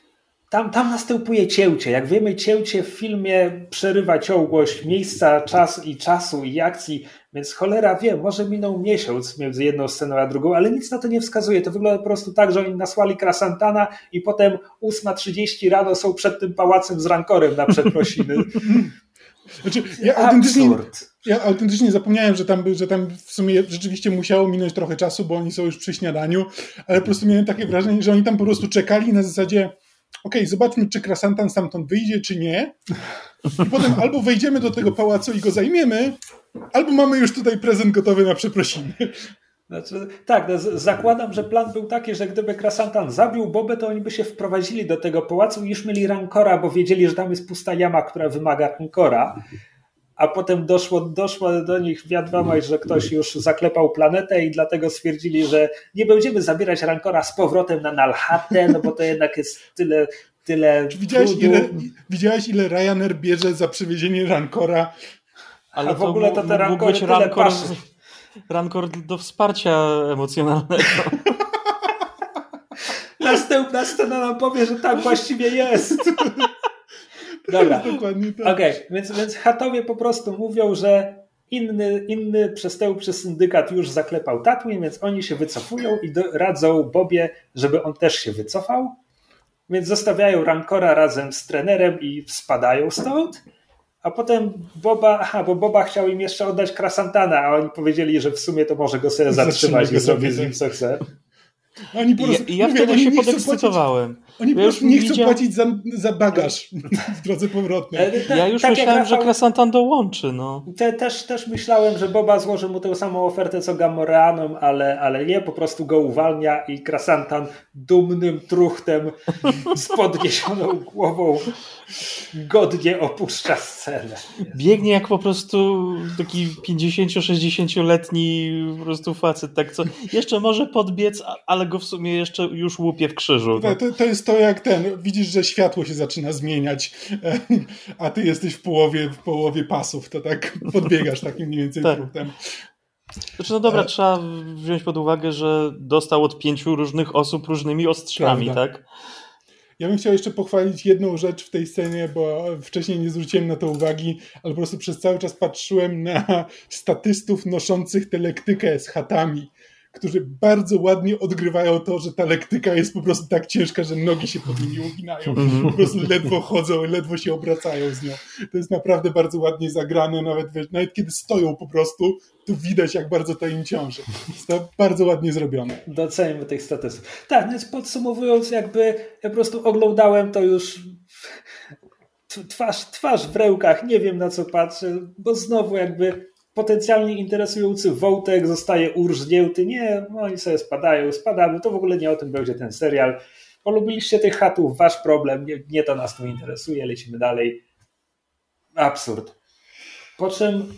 tam, tam następuje cięcie. Jak wiemy, cięcie w filmie przerywa ciągłość miejsca, czas i czasu i akcji, więc cholera wie, może minął miesiąc między jedną sceną a drugą, ale nic na to nie wskazuje. To wygląda po prostu tak, że oni nasłali Krasantana i potem 8.30 rano są przed tym pałacem z rankorem na przeprosiny. [LAUGHS] Znaczy, ja, autentycznie, ja autentycznie zapomniałem, że tam, że tam w sumie rzeczywiście musiało minąć trochę czasu, bo oni są już przy śniadaniu, ale po prostu miałem takie wrażenie, że oni tam po prostu czekali na zasadzie ok, zobaczmy, czy Krasantan stamtąd wyjdzie, czy nie. I potem albo wejdziemy do tego pałacu i go zajmiemy, albo mamy już tutaj prezent gotowy na przeprosiny. Znaczy, tak, no, zakładam, że plan był taki, że gdyby Krasantan zabił Bobę, to oni by się wprowadzili do tego pałacu i już mieli rankora, bo wiedzieli, że tam jest pusta jama, która wymaga rankora a potem doszło, doszło do nich wiadomość, że ktoś już zaklepał planetę i dlatego stwierdzili, że nie będziemy zabierać Rankora z powrotem na Nalhatę, no bo to jednak jest tyle tyle widziałeś ile, widziałeś, ile Ryanair bierze za przywiezienie Rankora? Ale a w ogóle to te Rankory tyle rankor, rankor do wsparcia emocjonalnego. [LAUGHS] Następna scena nam powie, że tak właściwie jest. [LAUGHS] Dobra. Dokładnie tak. Okej, okay. więc, więc Hatowie po prostu mówią, że inny, inny przestępczy syndykat już zaklepał Tatooine, więc oni się wycofują i do, radzą Bobie, żeby on też się wycofał. Więc zostawiają Rancora razem z trenerem i spadają stąd. A potem Boba, aha, bo Boba chciał im jeszcze oddać Krasantana, a oni powiedzieli, że w sumie to może go sobie zatrzymać i zrobić z nim co chce. Oni po prostu, I ja, ja mówię, wtedy się podekscytowałem. Oni po prostu nie chcą widział... płacić za, za bagaż [LAUGHS] w drodze powrotnej. E, ja już tak myślałem, że Krasantan dołączy. No. Te, też, też myślałem, że Boba złoży mu tę samą ofertę co Gamoreanom, ale, ale nie, po prostu go uwalnia i Krasantan dumnym truchtem z podniesioną głową godnie opuszcza scenę. Biegnie jak po prostu taki 50-60-letni po prostu facet, tak co jeszcze może podbiec, ale go w sumie jeszcze już łupie w krzyżu. No. To, to jest to jak ten, widzisz, że światło się zaczyna zmieniać, a ty jesteś w połowie, w połowie pasów, to tak podbiegasz takim mniej więcej tak. Truchtem. Znaczy, no dobra, e... trzeba wziąć pod uwagę, że dostał od pięciu różnych osób różnymi ostrzami, Prawda. tak? Ja bym chciał jeszcze pochwalić jedną rzecz w tej scenie, bo wcześniej nie zwróciłem na to uwagi, ale po prostu przez cały czas patrzyłem na statystów noszących tę lektykę z chatami którzy bardzo ładnie odgrywają to, że ta lektyka jest po prostu tak ciężka, że nogi się pod nimi uginają. Mhm. Po prostu ledwo chodzą, ledwo się obracają z nią. To jest naprawdę bardzo ładnie zagrane, nawet, nawet kiedy stoją po prostu, to widać, jak bardzo to im ciąży. Jest to bardzo ładnie zrobione. Doceniamy tych statystów. Tak, więc podsumowując, jakby ja po prostu oglądałem to już twarz, twarz w rełkach, nie wiem na co patrzę, bo znowu jakby potencjalnie interesujący wątek zostaje urżnięty. Nie, no oni sobie spadają, spadamy, to w ogóle nie o tym będzie ten serial. Polubiliście tych chatów, wasz problem, nie, nie to nas tu interesuje, lecimy dalej. Absurd. Po czym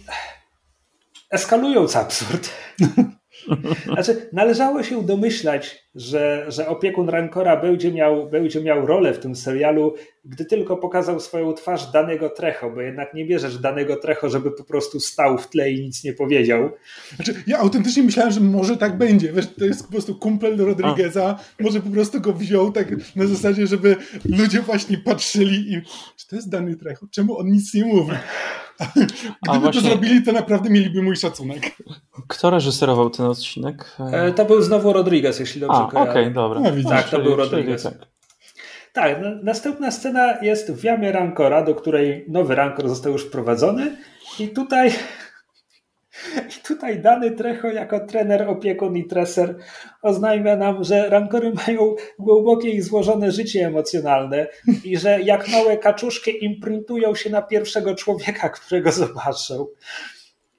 eskalując absurd, [LAUGHS] [LAUGHS] Znaczy, należało się domyślać, że, że opiekun Rancora będzie miał, będzie miał rolę w tym serialu, gdy tylko pokazał swoją twarz danego Trecho, bo jednak nie bierzesz danego Trecho, żeby po prostu stał w tle i nic nie powiedział. Znaczy, ja autentycznie myślałem, że może tak będzie. Wiesz, to jest po prostu kumpel Rodrigueza, może po prostu go wziął tak na zasadzie, żeby ludzie właśnie patrzyli i czy to jest dany Trecho? Czemu on nic nie mówi? [LAUGHS] Gdyby właśnie... to zrobili, to naprawdę mieliby mój szacunek. Kto reżyserował ten odcinek? E, to był znowu Rodriguez, jeśli dobrze A, okej, okay, dobra. No, tak, to był Rodriguez. Tak. tak, następna scena jest w jamie Rancora, do której nowy Rancor został już wprowadzony i tutaj i tutaj dany Trecho jako trener, opiekun i treser oznajmia nam, że rankory mają głębokie i złożone życie emocjonalne i że jak małe kaczuszki imprintują się na pierwszego człowieka, którego zobaczą.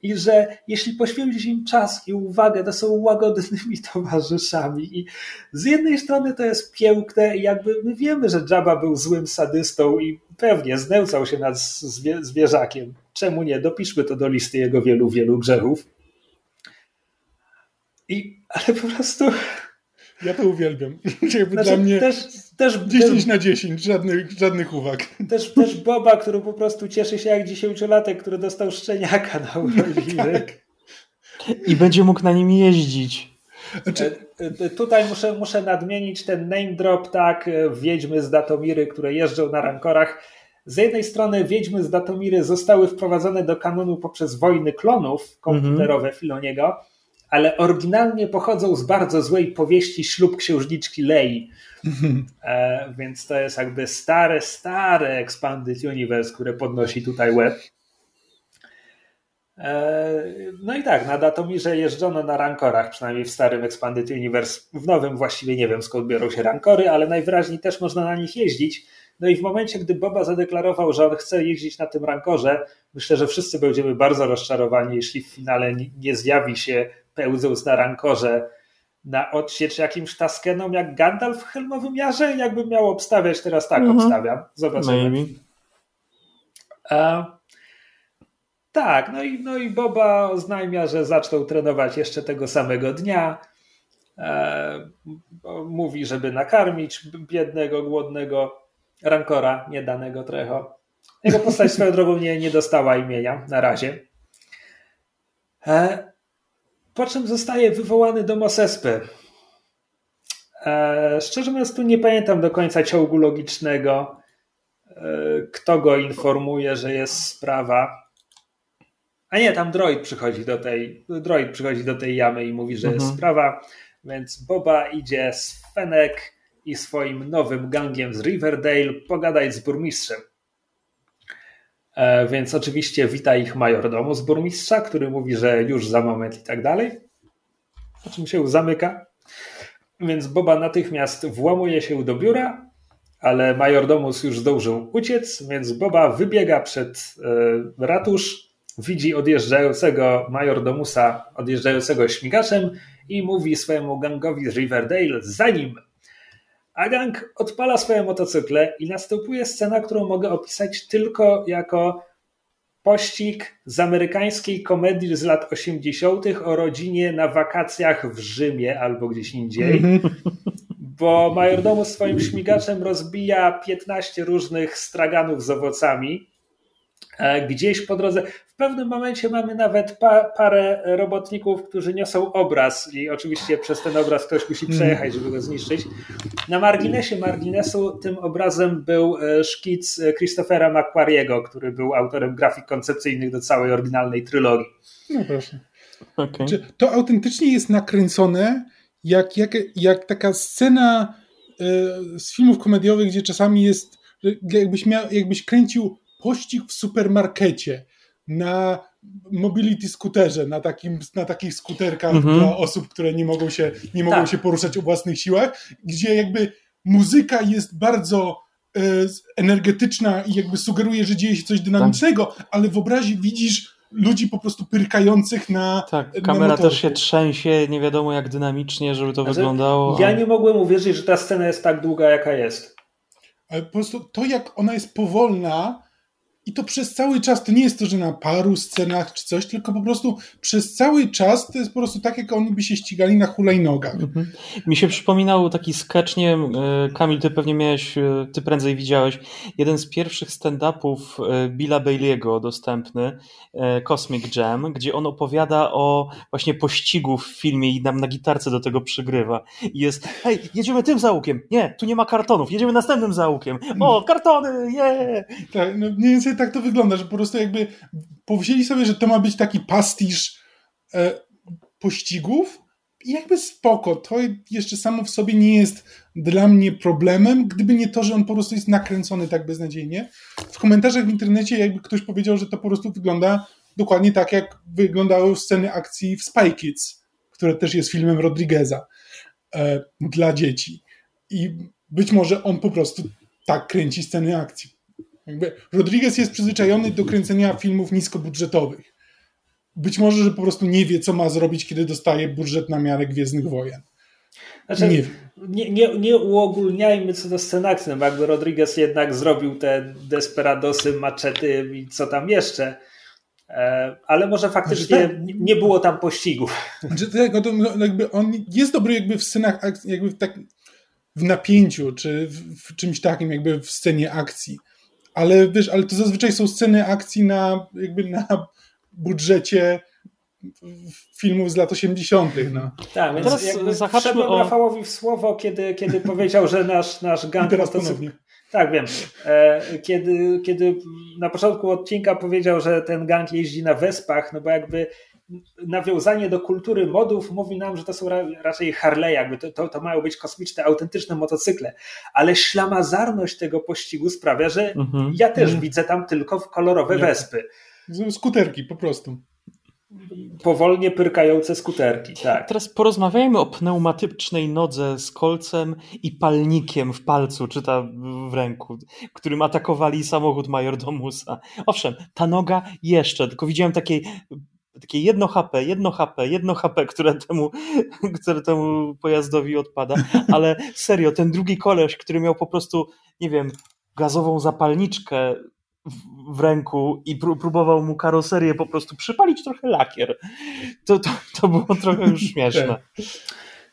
I że jeśli poświęcisz im czas i uwagę, to są łagodnymi [LAUGHS] towarzyszami. I z jednej strony to jest piękne, i jakby my wiemy, że Jabba był złym sadystą i pewnie znęcał się nad zwierzakiem czemu nie? Dopiszmy to do listy jego wielu, wielu grzechów. I, ale po prostu... Ja to uwielbiam. [LAUGHS] Jakby znaczy, dla mnie też, też, 10 też, na 10, żadnych, żadnych uwag. Też, też Boba, który po prostu cieszy się jak dziesięciolatek, który dostał szczeniaka na urodziny. tak. I będzie mógł na nim jeździć. Znaczy... E, e, tutaj muszę, muszę nadmienić ten name drop, tak, wiedźmy z Datomiry, które jeżdżą na rankorach. Z jednej strony Wiedźmy z Datomiry zostały wprowadzone do kanonu poprzez wojny klonów komputerowe mm -hmm. Filoniego, ale oryginalnie pochodzą z bardzo złej powieści Ślub księżniczki Lei. [LAUGHS] E, więc to jest jakby stare, stare Expanded Universe, które podnosi tutaj web. E, no i tak, na Datomirze jeżdżono na rankorach, przynajmniej w starym Expanded Universe. W nowym właściwie nie wiem skąd biorą się rankory, ale najwyraźniej też można na nich jeździć. No i w momencie, gdy Boba zadeklarował, że on chce jeździć na tym rankorze, myślę, że wszyscy będziemy bardzo rozczarowani, jeśli w finale nie zjawi się pełząc na rankorze na odsiecz jakimś taskenom jak Gandalf w Helmowym Jarze. Jakbym miał obstawiać, teraz tak mhm. obstawiam. Zobaczymy. Maybe. A, tak, no i, no i Boba oznajmia, że zaczął trenować jeszcze tego samego dnia. E, mówi, żeby nakarmić biednego, głodnego Rancora, niedanego Trecho. Jego postać swoją drogą nie, nie dostała imienia na razie. E, po czym zostaje wywołany do Mosespy. E, szczerze mówiąc, tu nie pamiętam do końca ciągu logicznego, e, kto go informuje, że jest sprawa. A nie, tam droid przychodzi do tej, droid przychodzi do tej jamy i mówi, że mhm. jest sprawa, więc Boba idzie z Fenek i swoim nowym gangiem z Riverdale pogadać z burmistrzem. E, więc oczywiście wita ich majordomu z burmistrza, który mówi, że już za moment i tak dalej. Po czym się zamyka. Więc Boba natychmiast włamuje się do biura, ale majordomus już zdążył uciec, więc Boba wybiega przed e, ratusz, widzi odjeżdżającego majordomusa, odjeżdżającego śmigaczem i mówi swojemu gangowi z Riverdale, zanim gang odpala swoje motocykle i następuje scena, którą mogę opisać tylko jako pościg z amerykańskiej komedii z lat 80. o rodzinie na wakacjach w Rzymie albo gdzieś indziej. Mhm. Bo majordomus swoim śmigaczem rozbija 15 różnych straganów z owocami. E, gdzieś po drodze w pewnym momencie mamy nawet pa, parę robotników, którzy niosą obraz i oczywiście przez ten obraz ktoś musi przejechać, żeby go zniszczyć. Na marginesie marginesu tym obrazem był e, szkic Christophera McQuarriego, który był autorem grafik koncepcyjnych do całej oryginalnej trylogii. No proszę. Okay. To autentycznie jest nakręcone jak, jak, jak taka scena e, z filmów komediowych, gdzie czasami jest, jakbyś, miał, jakbyś kręcił pościg w supermarkecie na mobility skuterze, na, takim, na takich skuterkach mhm. dla osób, które nie mogą się, nie mogą tak. się poruszać o własnych siłach, gdzie jakby muzyka jest bardzo e, energetyczna i jakby sugeruje, że dzieje się coś dynamicznego, tak. ale w obrazie widzisz ludzi po prostu pyrkających na Tak, kamera na też się trzęsie, nie wiadomo jak dynamicznie, żeby to znaczy, wyglądało. Ja nie mogłem uwierzyć, że ta scena jest tak długa, jaka jest. Ale po prostu to, jak ona jest powolna, i to przez cały czas, to nie jest to, że na paru scenach czy coś, tylko po prostu przez cały czas to jest po prostu tak, jak oni by się ścigali na hulajnogach. Mhm. Mi się przypominał taki sketch, nie wiem, e, Kamil, ty pewnie miałeś, e, ty prędzej widziałeś, jeden z pierwszych stand-upów e, Billa Bailey'ego dostępny, Cosmic Jam, gdzie on opowiada o właśnie pościgu w filmie i nam na gitarce do tego przygrywa. I jest, hej, jedziemy tym załukiem, nie, tu nie ma kartonów, jedziemy następnym załukiem, o, kartony, je! Yeah. Tak, no mniej więcej tak to wygląda, że po prostu jakby powzięli sobie, że to ma być taki pastisz e, pościgów i jakby spoko, to jeszcze samo w sobie nie jest dla mnie problemem, gdyby nie to, że on po prostu jest nakręcony tak beznadziejnie. W komentarzach w internecie jakby ktoś powiedział, że to po prostu wygląda dokładnie tak, jak wyglądały sceny akcji w Spy Kids, które też jest filmem Rodrigueza e, dla dzieci. I być może on po prostu tak kręci sceny akcji. Jakby Rodriguez jest przyzwyczajony do kręcenia filmów niskobudżetowych. Być może, że po prostu nie wie, co ma zrobić, kiedy dostaje budżet na miarę Gwiezdnych Wojen. Znaczy, nie, nie, nie, nie uogólniajmy co do scen akcji, no bo jakby Rodriguez jednak zrobił te desperadosy, maczety i co tam jeszcze, e, ale może faktycznie znaczy, tak, nie było tam pościgów. Znaczy, tak, jakby on jest dobry jakby w scenach, jakby w, tak, w napięciu, czy w, w czymś takim jakby w scenie akcji ale wiesz, ale to zazwyczaj są sceny akcji na jakby na budżecie filmów z lat 80. No. Tak, więc teraz zahaczmy o... Rafałowi w słowo, kiedy, kiedy powiedział, że nasz, nasz [LAUGHS] gang motocykl... Tak, wiem. E, kiedy, kiedy na początku odcinka powiedział, że ten gang jeździ na wespach, no bo jakby nawiązanie do kultury modów mówi nam, że to są raczej Harley, jakby to, to, to mają być kosmiczne, autentyczne motocykle, ale ślamazarność tego pościgu sprawia, że mhm. ja też mhm. widzę tam tylko kolorowe wespy. Skuterki po prostu. Powolnie pyrkające skuterki, tak. Teraz porozmawiajmy o pneumatycznej nodze z kolcem i palnikiem w palcu, czy ta w ręku, którym atakowali samochód majordomusa. Owszem, ta noga jeszcze, tylko widziałem takiej takie jedno HP, jedno HP, jedno HP, które temu, [LAUGHS] które temu pojazdowi odpada, [LAUGHS] ale serio, ten drugi koleś, który miał po prostu, nie wiem, gazową zapalniczkę w, ręku i pró próbował mu karoserię po prostu przypalić trochę lakier. To, to, to było trochę już śmieszne. [LAUGHS]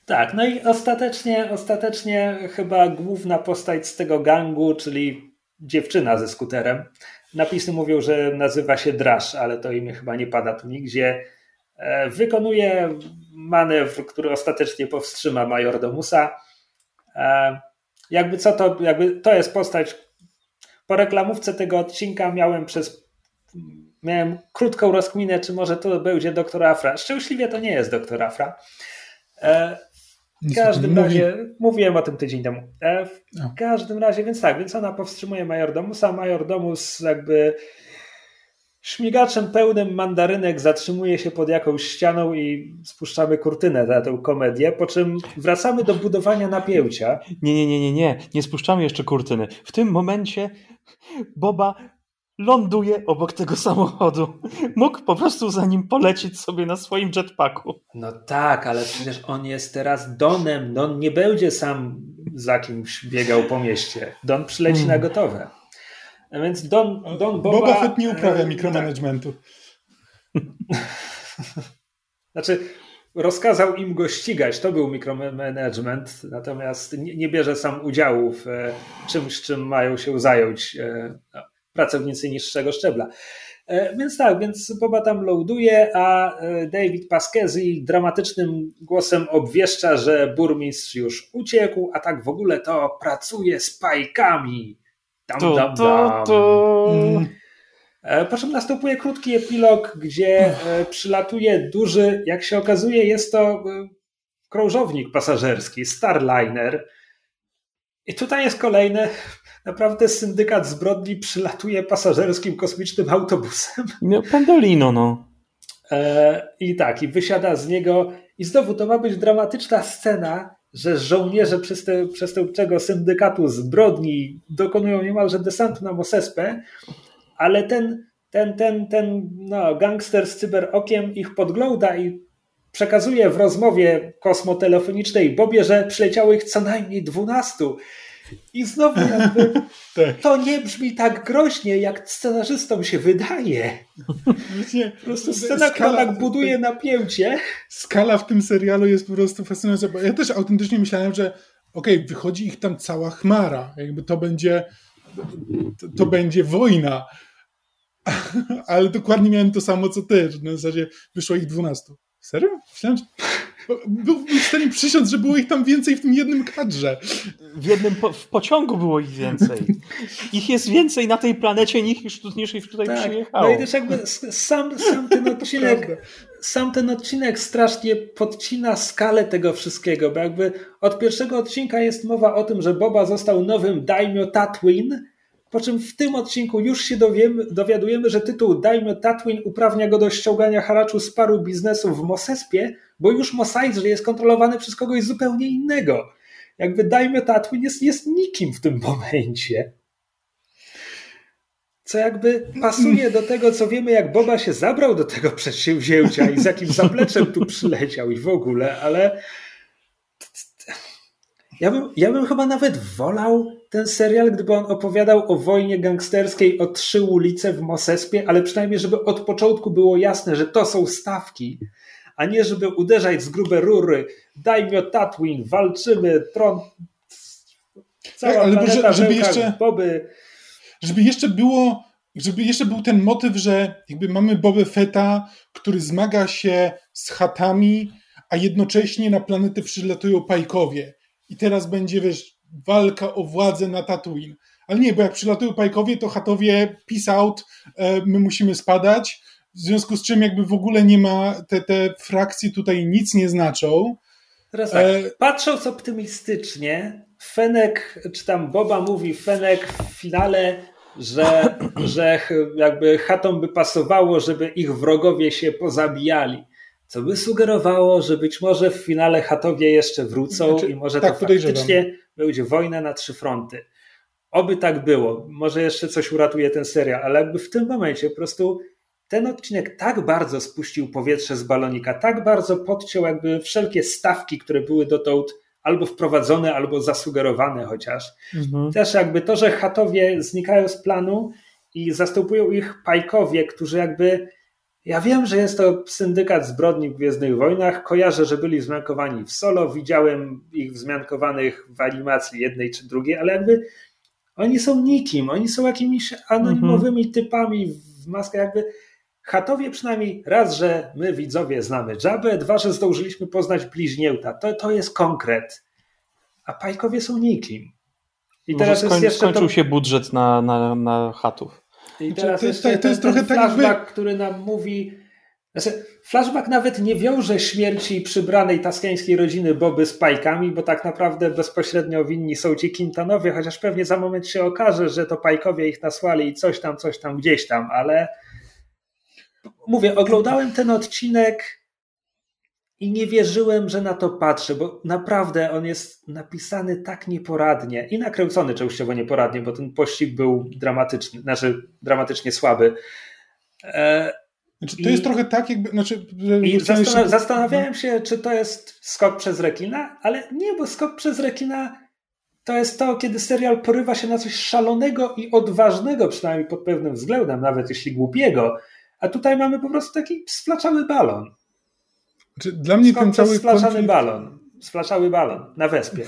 Tak, no i ostatecznie, ostatecznie chyba główna postać z tego gangu, czyli dziewczyna ze skuterem, Napisy mówią, że nazywa się Drasz, ale to imię chyba nie pada tu nigdzie. E, wykonuje manewr, który ostatecznie powstrzyma majordomusa. E, jakby co to, jakby to jest postać. Po reklamówce tego odcinka miałem przez miałem krótką rozkminę, czy może to będzie doktor Afra. Szczęśliwie to nie jest doktor Afra. W każdym razie, mówiłem o tym tydzień temu. E, w no. każdym razie, więc tak, więc ona powstrzymuje Majordomusa. Majordomus jakby śmigaczem pełnym mandarynek zatrzymuje się pod jakąś ścianą i spuszczamy kurtynę na tę komedię, po czym wracamy do budowania napięcia. Nie, nie, nie, nie, nie, nie spuszczamy jeszcze kurtyny. W tym momencie Boba ląduje obok tego samochodu. Mógł po prostu za nim polecieć sobie na swoim jetpacku. No tak, ale przecież on jest teraz Donem. Don nie będzie sam za kimś biegał po mieście. Don przyleci hmm. na gotowe. A więc Don, Don Boba... Boba Fett nie uprawia e, mikromanagementu. [LAUGHS] Znaczy, rozkazał im go ścigać, to był mikromanagement, natomiast nie, nie bierze sam udziału w e, czymś, czym mają się zająć e, no, pracownicy niższego szczebla. E, więc tak, więc Boba tam loaduje, a e, David Paskezi dramatycznym głosem obwieszcza, że burmistrz już uciekł, a tak w ogóle to pracuje z pajkami. Dam, to, dam, dam. To, mm. e, Po czym następuje krótki epilog, gdzie przylatuje duży, jak się okazuje, jest to krążownik pasażerski, Starliner. I tutaj jest kolejne naprawdę syndykat zbrodni przylatuje pasażerskim kosmicznym autobusem. No, pendolino, no. E, I tak, i wysiada z niego. I znowu to ma być dramatyczna scena, że żołnierze przestępczego syndykatu zbrodni dokonują niemalże desantu na Mosespę, ale ten, ten, ten, ten no, gangster z cyberokiem ich podgląda i przekazuje w rozmowie kosmotelefonicznej Bobie, że przyleciało ich co najmniej dwunastu i znowu jakby [LAUGHS] tak. to nie brzmi tak groźnie, jak scenarzystom się wydaje. Wiecie, po prostu scena, skala, która tak buduje napięcie. Skala w tym serialu jest po prostu fascynująca, bo ja też autentycznie myślałem, że okej, okay, wychodzi ich tam cała chmara, jakby to będzie to, to będzie wojna. [LAUGHS] Ale dokładnie miałem to samo co ty, że na zasadzie wyszło ich 12. Serio? Myślałem, że... Byłbym w stanie przysiąc, że było ich tam więcej w tym jednym kadrze. W jednym po, w pociągu było ich więcej. Ich jest więcej na tej planecie niż, niż ich tutaj tak. przyjechało. No i też jakby sam, sam ten odcinek [LAUGHS] sam ten odcinek strasznie podcina skalę tego wszystkiego, bo jakby od pierwszego odcinka jest mowa o tym, że Boba został nowym daimyo Tatooine, po czym w tym odcinku już się dowiemy, dowiadujemy, że tytuł Daimyo Tatooine uprawnia go do ściągania haraczu z paru biznesów w Mosespie, bo już Mos Eisley jest kontrolowany przez kogoś zupełnie innego. Jakby Daimyo Tatooine jest, jest nikim w tym momencie. Co jakby pasuje do tego, co wiemy, jak Boba się zabrał do tego przedsięwzięcia i z jakim zapleczem tu przyleciał i w ogóle, ale ja bym, ja bym chyba nawet wolał ten serial, gdyby on opowiadał o wojnie gangsterskiej o trzy ulice w Mosespie, ale przynajmniej, żeby od początku było jasne, że to są stawki, a nie żeby uderzać z grube rury. Dajmy o Tatwin, walczymy, tron. Cała tak, ale żeby, żeby jeszcze, Boby. Żeby jeszcze było, żeby jeszcze był ten motyw, że jakby mamy Bobę Feta, który zmaga się z chatami, a jednocześnie na planetę przylatują pajkowie. I teraz będzie, wiesz, walka o władzę na Tatooine. Ale nie, bo jak przylatują pajkowie, to chatowie peace out, e, my musimy spadać, w związku z czym jakby w ogóle nie ma, te, te frakcje tutaj nic nie znaczą. Teraz tak, e... patrząc optymistycznie, Fenek, czy tam Boba mówi Fenek w finale, że, że jakby chatom by pasowało, żeby ich wrogowie się pozabijali. Co by sugerowało, że być może w finale chatowie jeszcze wrócą znaczy, i może tak, to faktycznie będzie wojna na trzy fronty. Oby tak było. Może jeszcze coś uratuje ten serial, ale jakby w tym momencie po prostu ten odcinek tak bardzo spuścił powietrze z balonika, tak bardzo podciął jakby wszelkie stawki, które były dotąd albo wprowadzone, albo zasugerowane chociaż. Mhm. Też jakby to, że chatowie znikają z planu i zastępują ich pajkowie, którzy jakby ja wiem, że jest to syndykat zbrodni w Gwiezdnych Wojnach. Kojarzę, że byli wzmiankowani w solo. Widziałem ich wzmiankowanych w animacji jednej czy drugiej, ale jakby oni są nikim. Oni są jakimiś anonimowymi mhm. typami w maskach. Jakby Chatowie przynajmniej raz, że my widzowie znamy Jabę, dwa, że zdążyliśmy poznać bliźnięta. To, to jest konkret. A Pajkowie są nikim. I teraz skoń, jest jeszcze skończył to... się budżet na, na, na chatów. I teraz to, jest, to, to jest ten, trochę flashback, tak, który nam mówi. Znaczy, flashback nawet nie wiąże śmierci przybranej taskiańskiej rodziny Boby z pajkami, bo tak naprawdę bezpośrednio winni są ci Quintanowie, chociaż pewnie za moment się okaże, że to pajkowie ich nasłali i coś tam, coś tam, gdzieś tam, ale mówię, oglądałem ten odcinek i nie wierzyłem, że na to patrzę, bo naprawdę on jest napisany tak nieporadnie i nakręcony częściowo nieporadnie, bo ten pościg był dramatyczny, znaczy dramatycznie słaby. E, znaczy, to I, jest trochę tak, jakby. Znaczy, i zastan zastanawiałem się, czy to jest skok przez rekina, ale nie, bo skok przez rekina to jest to, kiedy serial porywa się na coś szalonego i odważnego, przynajmniej pod pewnym względem, nawet jeśli głupiego. A tutaj mamy po prostu taki sflaczały balon. Znaczy, dla mnie Skąd ten cały sflaszany konflikt... balon, sflaszały balon na wespie.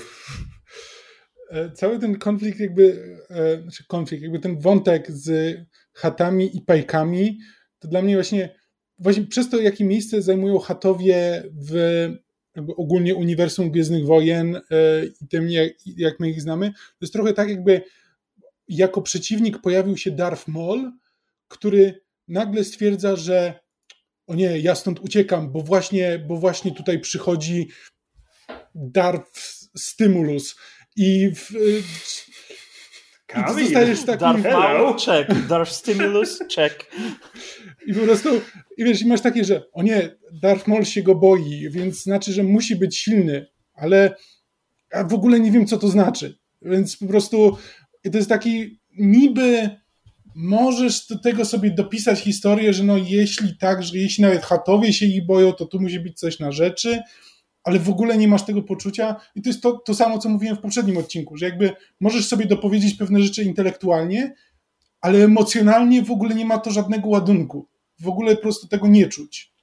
E, cały ten konflikt jakby, e, znaczy konflikt, jakby ten wątek z chatami i pajkami, to dla mnie właśnie, właśnie przez to, jakie miejsce zajmują chatowie w ogólnie uniwersum Gwiezdnych Wojen e, i tym, jak, jak my ich znamy, to jest trochę tak jakby jako przeciwnik pojawił się Darth Maul, który nagle stwierdza, że o nie, ja stąd uciekam, bo właśnie, bo właśnie tutaj przychodzi Darth Stimulus i w, i ty zostajesz taki... Darth Maul, check. Darth Stimulus, check. I po prostu, i wiesz, i masz takie, że o nie, Darth Maul się go boi, więc znaczy, że musi być silny, ale ja w ogóle nie wiem, co to znaczy. Więc po prostu to jest taki niby możesz do tego sobie dopisać historię, że no jeśli tak, że jeśli nawet chatowie się ich boją, to tu musi być coś na rzeczy, ale w ogóle nie masz tego poczucia i to jest to, to samo, co mówiłem w poprzednim odcinku, że jakby możesz sobie dopowiedzieć pewne rzeczy intelektualnie, ale emocjonalnie w ogóle nie ma to żadnego ładunku. W ogóle po prostu tego nie czuć.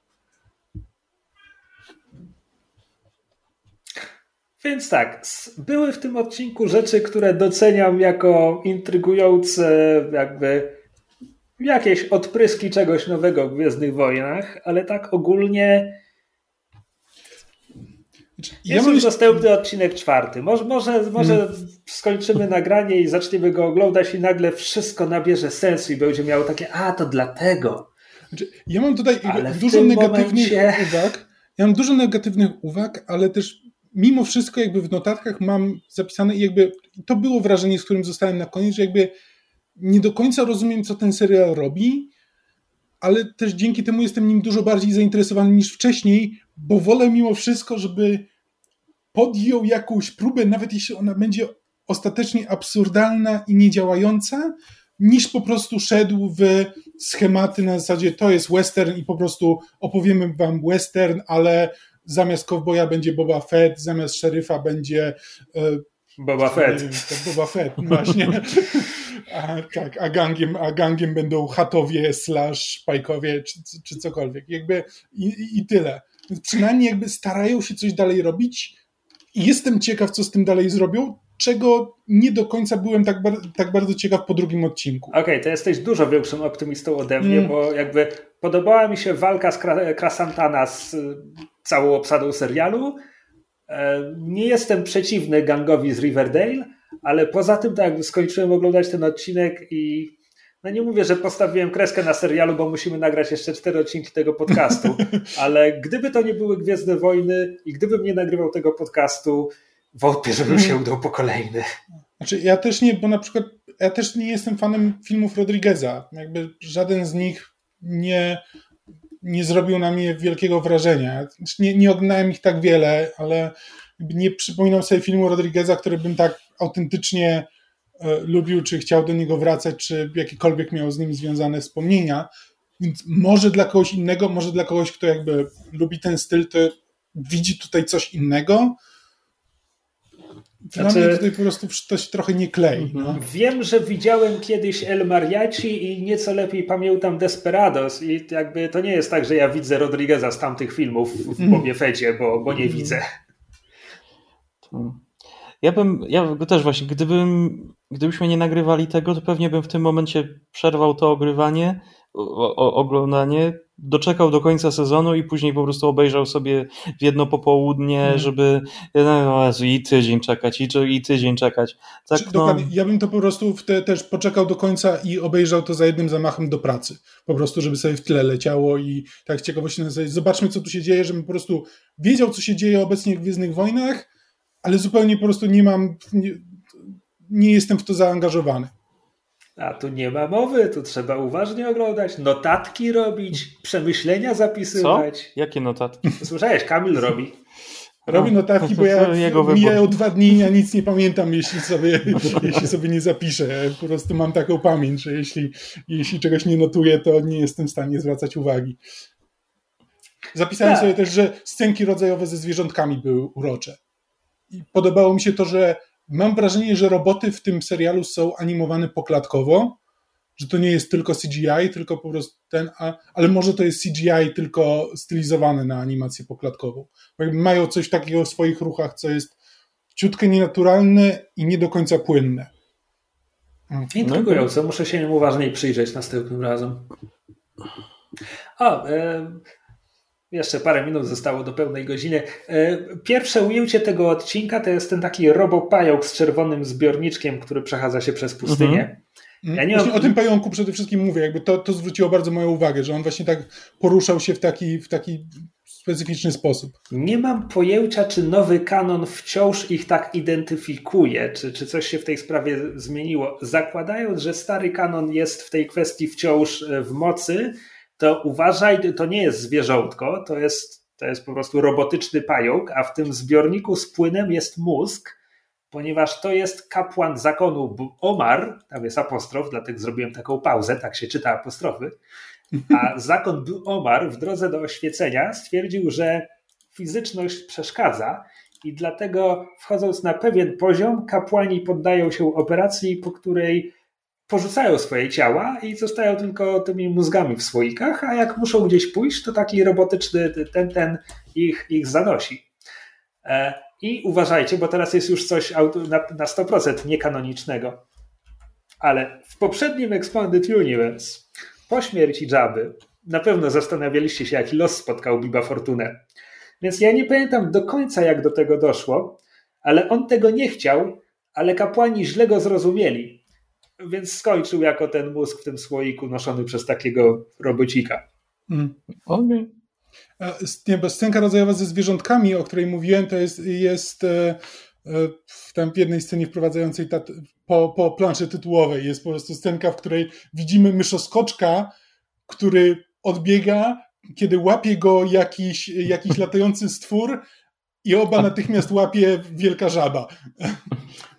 Więc tak, były w tym odcinku rzeczy, które doceniam jako intrygujące, jakby jakieś odpryski czegoś nowego w Gwiezdnych Wojnach, ale tak ogólnie Ja jest już dostępny odcinek czwarty. Może, może, może hmm. skończymy nagranie i zaczniemy go oglądać i nagle wszystko nabierze sensu i będzie miało takie, a to dlatego. Znaczy, ja mam tutaj ale dużo negatywnych momencie... uwag. Ja mam dużo negatywnych uwag, ale też mimo wszystko jakby w notatkach mam zapisane jakby to było wrażenie, z którym zostałem na koniec, że jakby nie do końca rozumiem, co ten serial robi, ale też dzięki temu jestem nim dużo bardziej zainteresowany niż wcześniej, bo wolę mimo wszystko, żeby podjął jakąś próbę, nawet jeśli ona będzie ostatecznie absurdalna i niedziałająca, niż po prostu szedł w schematy na zasadzie to jest western i po prostu opowiemy wam western, ale zamiast kowboja będzie Boba Fett, zamiast szeryfa będzie e, Boba Fett. Boba Fett, właśnie. [LAUGHS] A, tak, a gangiem, a gangiem będą chatowie slash pajkowie czy, czy cokolwiek. Jakby i, i tyle. Więc przynajmniej jakby starają się coś dalej robić i jestem ciekaw, co z tym dalej zrobią, czego nie do końca byłem tak, bar tak bardzo ciekaw po drugim odcinku. Okej, okay, to jesteś dużo większym optymistą ode mnie, mm. bo jakby podobała mi się walka z Krasantana z całą obsadą serialu. E, nie jestem przeciwny gangowi z Riverdale, ale poza tym tak skończyłem oglądać ten odcinek i no nie mówię, że postawiłem kreskę na serialu, bo musimy nagrać jeszcze cztery odcinki tego podcastu, [LAUGHS] ale gdyby to nie były Gwiezdne Wojny i gdybym nie nagrywał tego podcastu, wątpię, żebym się udał po kolejny. Znaczy, ja też nie, bo na przykład ja też nie jestem fanem filmów Rodrigueza. Jakby żaden z nich nie, nie zrobił na mnie wielkiego wrażenia. Znaczy, nie, nie oglądałem ich tak wiele, ale nie przypominam sobie filmu Rodrigueza, który bym tak autentycznie e, lubił, czy chciał do niego wracać, czy jakiekolwiek miał z nim związane wspomnienia. Więc może dla kogoś innego, może dla kogoś, kto jakby lubi ten styl, to widzi tutaj coś innego, dla znaczy, mnie tutaj po prostu to się trochę nie klei. No. Mhm. Wiem, że widziałem kiedyś El Mariachi i nieco lepiej pamiętam Desperados i jakby to nie jest tak, że ja widzę Rodrigueza z tamtych filmów w mhm. Bobie Fecie, bo, bo nie mhm. widzę. Ja bym, ja też właśnie, gdybym, gdybyśmy nie nagrywali tego, to pewnie bym w tym momencie przerwał to ogrywanie, o, o, oglądanie, doczekał do końca sezonu i później po prostu obejrzał sobie w jedno popołudnie, mm. żeby no, Jezu, i tydzień czekać, i, i tydzień czekać. Tak, no... Ja bym to po prostu te, też poczekał do końca i obejrzał to za jednym zamachem do pracy. Po prostu, żeby sobie w tle leciało i tak ciekawości na zasadzie, zobaczmy co tu się dzieje, żebym po prostu wiedział co się dzieje obecnie w Gwiezdnych Wojnach, ale zupełnie po prostu nie mam, nie, nie jestem w to zaangażowany. A tu nie ma mowy, tu trzeba uważnie oglądać, notatki robić, przemyślenia zapisywać. Co? Jakie notatki? [LAUGHS] Słyszałeś, Kamil robi. Robi notatki, bo ja mijają dwa dni i ja nic nie pamiętam, jeśli sobie, [LAUGHS] jeśli sobie nie zapiszę. Ja po prostu mam taką pamięć, że jeśli, jeśli czegoś nie notuję, to nie jestem w stanie zwracać uwagi. Zapisałem tak. sobie też, że scenki rodzajowe ze zwierzątkami były urocze. I podobało mi się to, że mam wrażenie, że roboty w tym serialu są animowane poklatkowo, że to nie jest tylko CGI, tylko po prostu ten, a, ale może to jest CGI tylko stylizowane na animację poklatkową. Mają coś takiego w swoich ruchach, co jest ciutkę nienaturalne i nie do końca płynne. Intrygujące, muszę się nim uważniej przyjrzeć następnym razem. E, jeszcze parę minut zostało do pełnej godziny. E, pierwsze ujęcie tego odcinka to jest ten taki robopająk z czerwonym zbiorniczkiem, który przechadza się przez pustynię. Mhm. Ja nie mam... O tym pająku przede wszystkim mówię, jakby to, to zwróciło bardzo moją uwagę, że on właśnie tak poruszał się w taki, w taki specyficzny sposób. Nie mam pojęcia, czy nowy kanon wciąż ich tak identyfikuje, czy, czy coś się w tej sprawie zmieniło. Zakładając, że stary kanon jest w tej kwestii wciąż e, w mocy, to uważaj, to nie jest zwierzątko, to jest, to jest po prostu robotyczny pająk, a w tym zbiorniku z płynem jest mózg, ponieważ to jest kapłan zakonu Omar, tam jest apostrof, dlatego zrobiłem taką pauzę, tak się czyta apostrofy, a zakon Omar w drodze do oświecenia stwierdził, że fizyczność przeszkadza i dlatego wchodząc na pewien poziom, kapłani poddają się operacji, po której porzucają swoje ciała i zostają tylko tymi mózgami w słoikach, a jak muszą gdzieś pójść, to taki robotyczny ten, ten ich, ich zanosi. E, I uważajcie, bo teraz jest już coś na, na 100% niekanonicznego. Ale w poprzednim Expanded Universe, po śmierci Jabby, na pewno zastanawialiście się, jaki los spotkał Biba Fortunę. Więc ja nie pamiętam do końca, jak do tego doszło, ale on tego nie chciał, ale kapłani źle go zrozumieli. Więc skończył jako ten mózg w tym słoiku noszony przez takiego robocika. Mm. Okay. Nie, bo scenka rodzajowa ze zwierzątkami, o której mówiłem, to jest, jest e, e, w, tam w jednej scenie wprowadzającej tat, po, po planszy tytułowej. Jest po prostu scenka, w której widzimy myszoskoczka, który odbiega, kiedy łapie go jakiś, jakiś latający stwór i oba [LAUGHS] natychmiast łapie wielka żaba.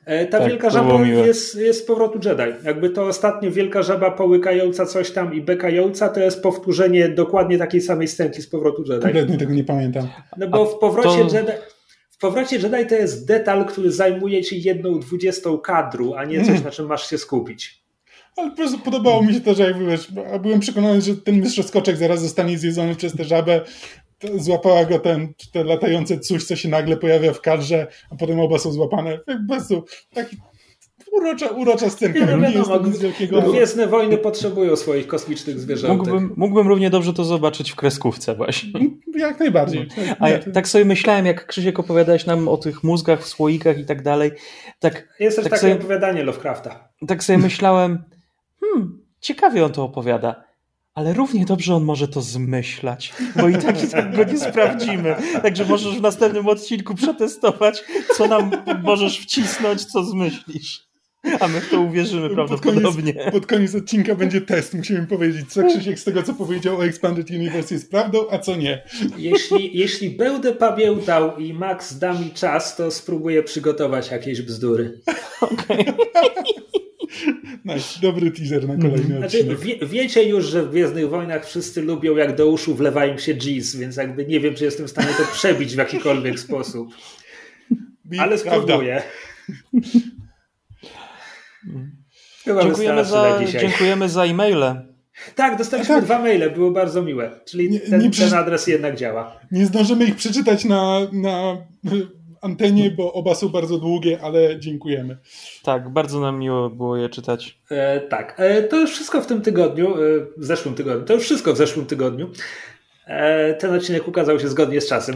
E, ta tak, wielka żaba jest, jest z powrotu Jedi. Jakby to ostatnie wielka żaba połykająca coś tam i bekająca to jest powtórzenie dokładnie takiej samej scenki z powrotu Jedi. Kompletnie tego nie pamiętam. No bo w powrocie to... Jedi... W powrocie Jedi to jest detal, który zajmuje ci jedną dwudziestą kadru, a nie coś, mm. na czym masz się skupić. Ale po prostu podobało mi się to, że jak wiesz, byłem przekonany, że ten mistrzowskoczek zaraz zostanie zjedzony przez tę żabę, złapała go ten, ten latający coś, co się nagle pojawia w kadrze, a potem oba są złapane. Po prostu taki urocza, urocza scenka. Nie, nie wiadomo, nic wielkiego. Gwiezdne wojny potrzebują swoich kosmicznych zwierzątek. Mógłbym, mógłbym równie dobrze to zobaczyć w kreskówce właśnie. Jak najbardziej. A ja, tak sobie myślałem, jak Krzysiek opowiadałeś nam o tych mózgach w słoikach i tak dalej. Tak, Jest też tak takie sobie, opowiadanie Lovecrafta. Tak sobie myślałem, hmm, ciekawie on to opowiada ale równie dobrze on może to zmyślać, bo i tak i tak go nie sprawdzimy. Także możesz w następnym odcinku przetestować, co nam możesz wcisnąć, co zmyślisz. A my w to uwierzymy pod prawdopodobnie. Koniec, pod koniec odcinka będzie test. Musimy powiedzieć, co Krzysiek z tego, co powiedział o Expanded Universe jest prawdą, a co nie. Jeśli, jeśli będę pamiętał i Max da mi czas, to spróbuję przygotować jakieś bzdury. Okej. Okay. [LAUGHS] [LAUGHS] Nice. Dobry teaser na kolejny znaczy, odcinek. Wie, wiecie już, że w Gwiezdnych Wojnach wszyscy lubią, jak do uszu wlewają się G's, więc jakby nie wiem, czy jestem w stanie to przebić w jakikolwiek sposób. Ale spróbuję. [LAUGHS] dziękujemy za, dziękujemy za e-maile. Tak, dostaliśmy tak. dwa maile, było bardzo miłe. Czyli nie, ten, nie ten adres jednak działa. Nie zdążymy ich przeczytać na, na antenie, bo oba są bardzo długie, ale dziękujemy. Tak, bardzo nam miło było je czytać. E, tak, e, to już wszystko w tym tygodniu, e, w zeszłym tygodniu, to już wszystko w zeszłym tygodniu. E, ten odcinek ukazał się zgodnie z czasem.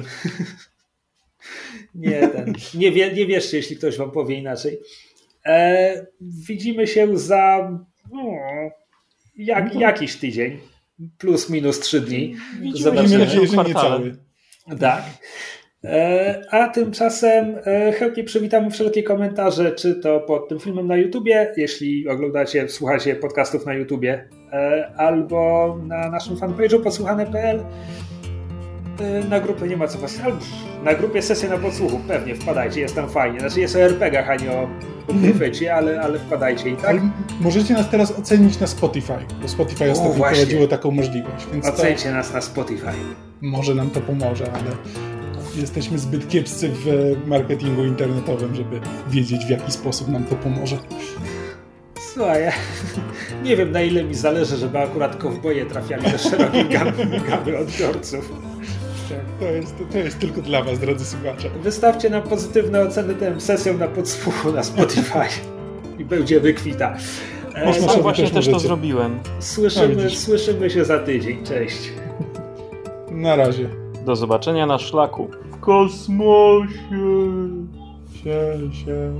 [LAUGHS] nie, ten, nie, wie, nie wierzcie, jeśli ktoś wam powie inaczej. E, widzimy się za no, jak, jakiś tydzień, plus minus trzy dni. Widzimy Zobaczymy. nadzieję, że nie cały. Tak. E, a tymczasem e, chętnie przywitamy wszelkie komentarze, czy to pod tym filmem na YouTubie, jeśli oglądacie, słuchacie podcastów na YouTubie, e, albo na naszym fanpage'u podsłuchane.pl. Na grupę nie ma co was. Na grupie sesja na podsłuchu, pewnie wpadajcie, jest tam fajnie. Znaczy jest o RPG-ach, a nie o uchwycie, ale, ale wpadajcie i tak. Ale możecie nas teraz ocenić na Spotify, bo Spotify ostatnio wprowadziło taką możliwość. Więc Ocencie to... nas na Spotify. Może nam to pomoże, ale jesteśmy zbyt kiepscy w marketingu internetowym, żeby wiedzieć w jaki sposób nam to pomoże. Słuchaj, ja [LAUGHS] nie wiem na ile mi zależy, żeby akurat kowboje trafiali do szerokiej gamy, gamy odbiorców. To jest, to jest tylko dla was, drodzy słuchacze. Wystawcie nam pozytywne oceny tym sesją na podsłuchu na Spotify i będzie wykwita. Można no, właśnie też, też to zrobiłem. Słyszymy, no, słyszymy się za tydzień. Cześć. Na razie. Do zobaczenia na szlaku kosmosie. Sie, się.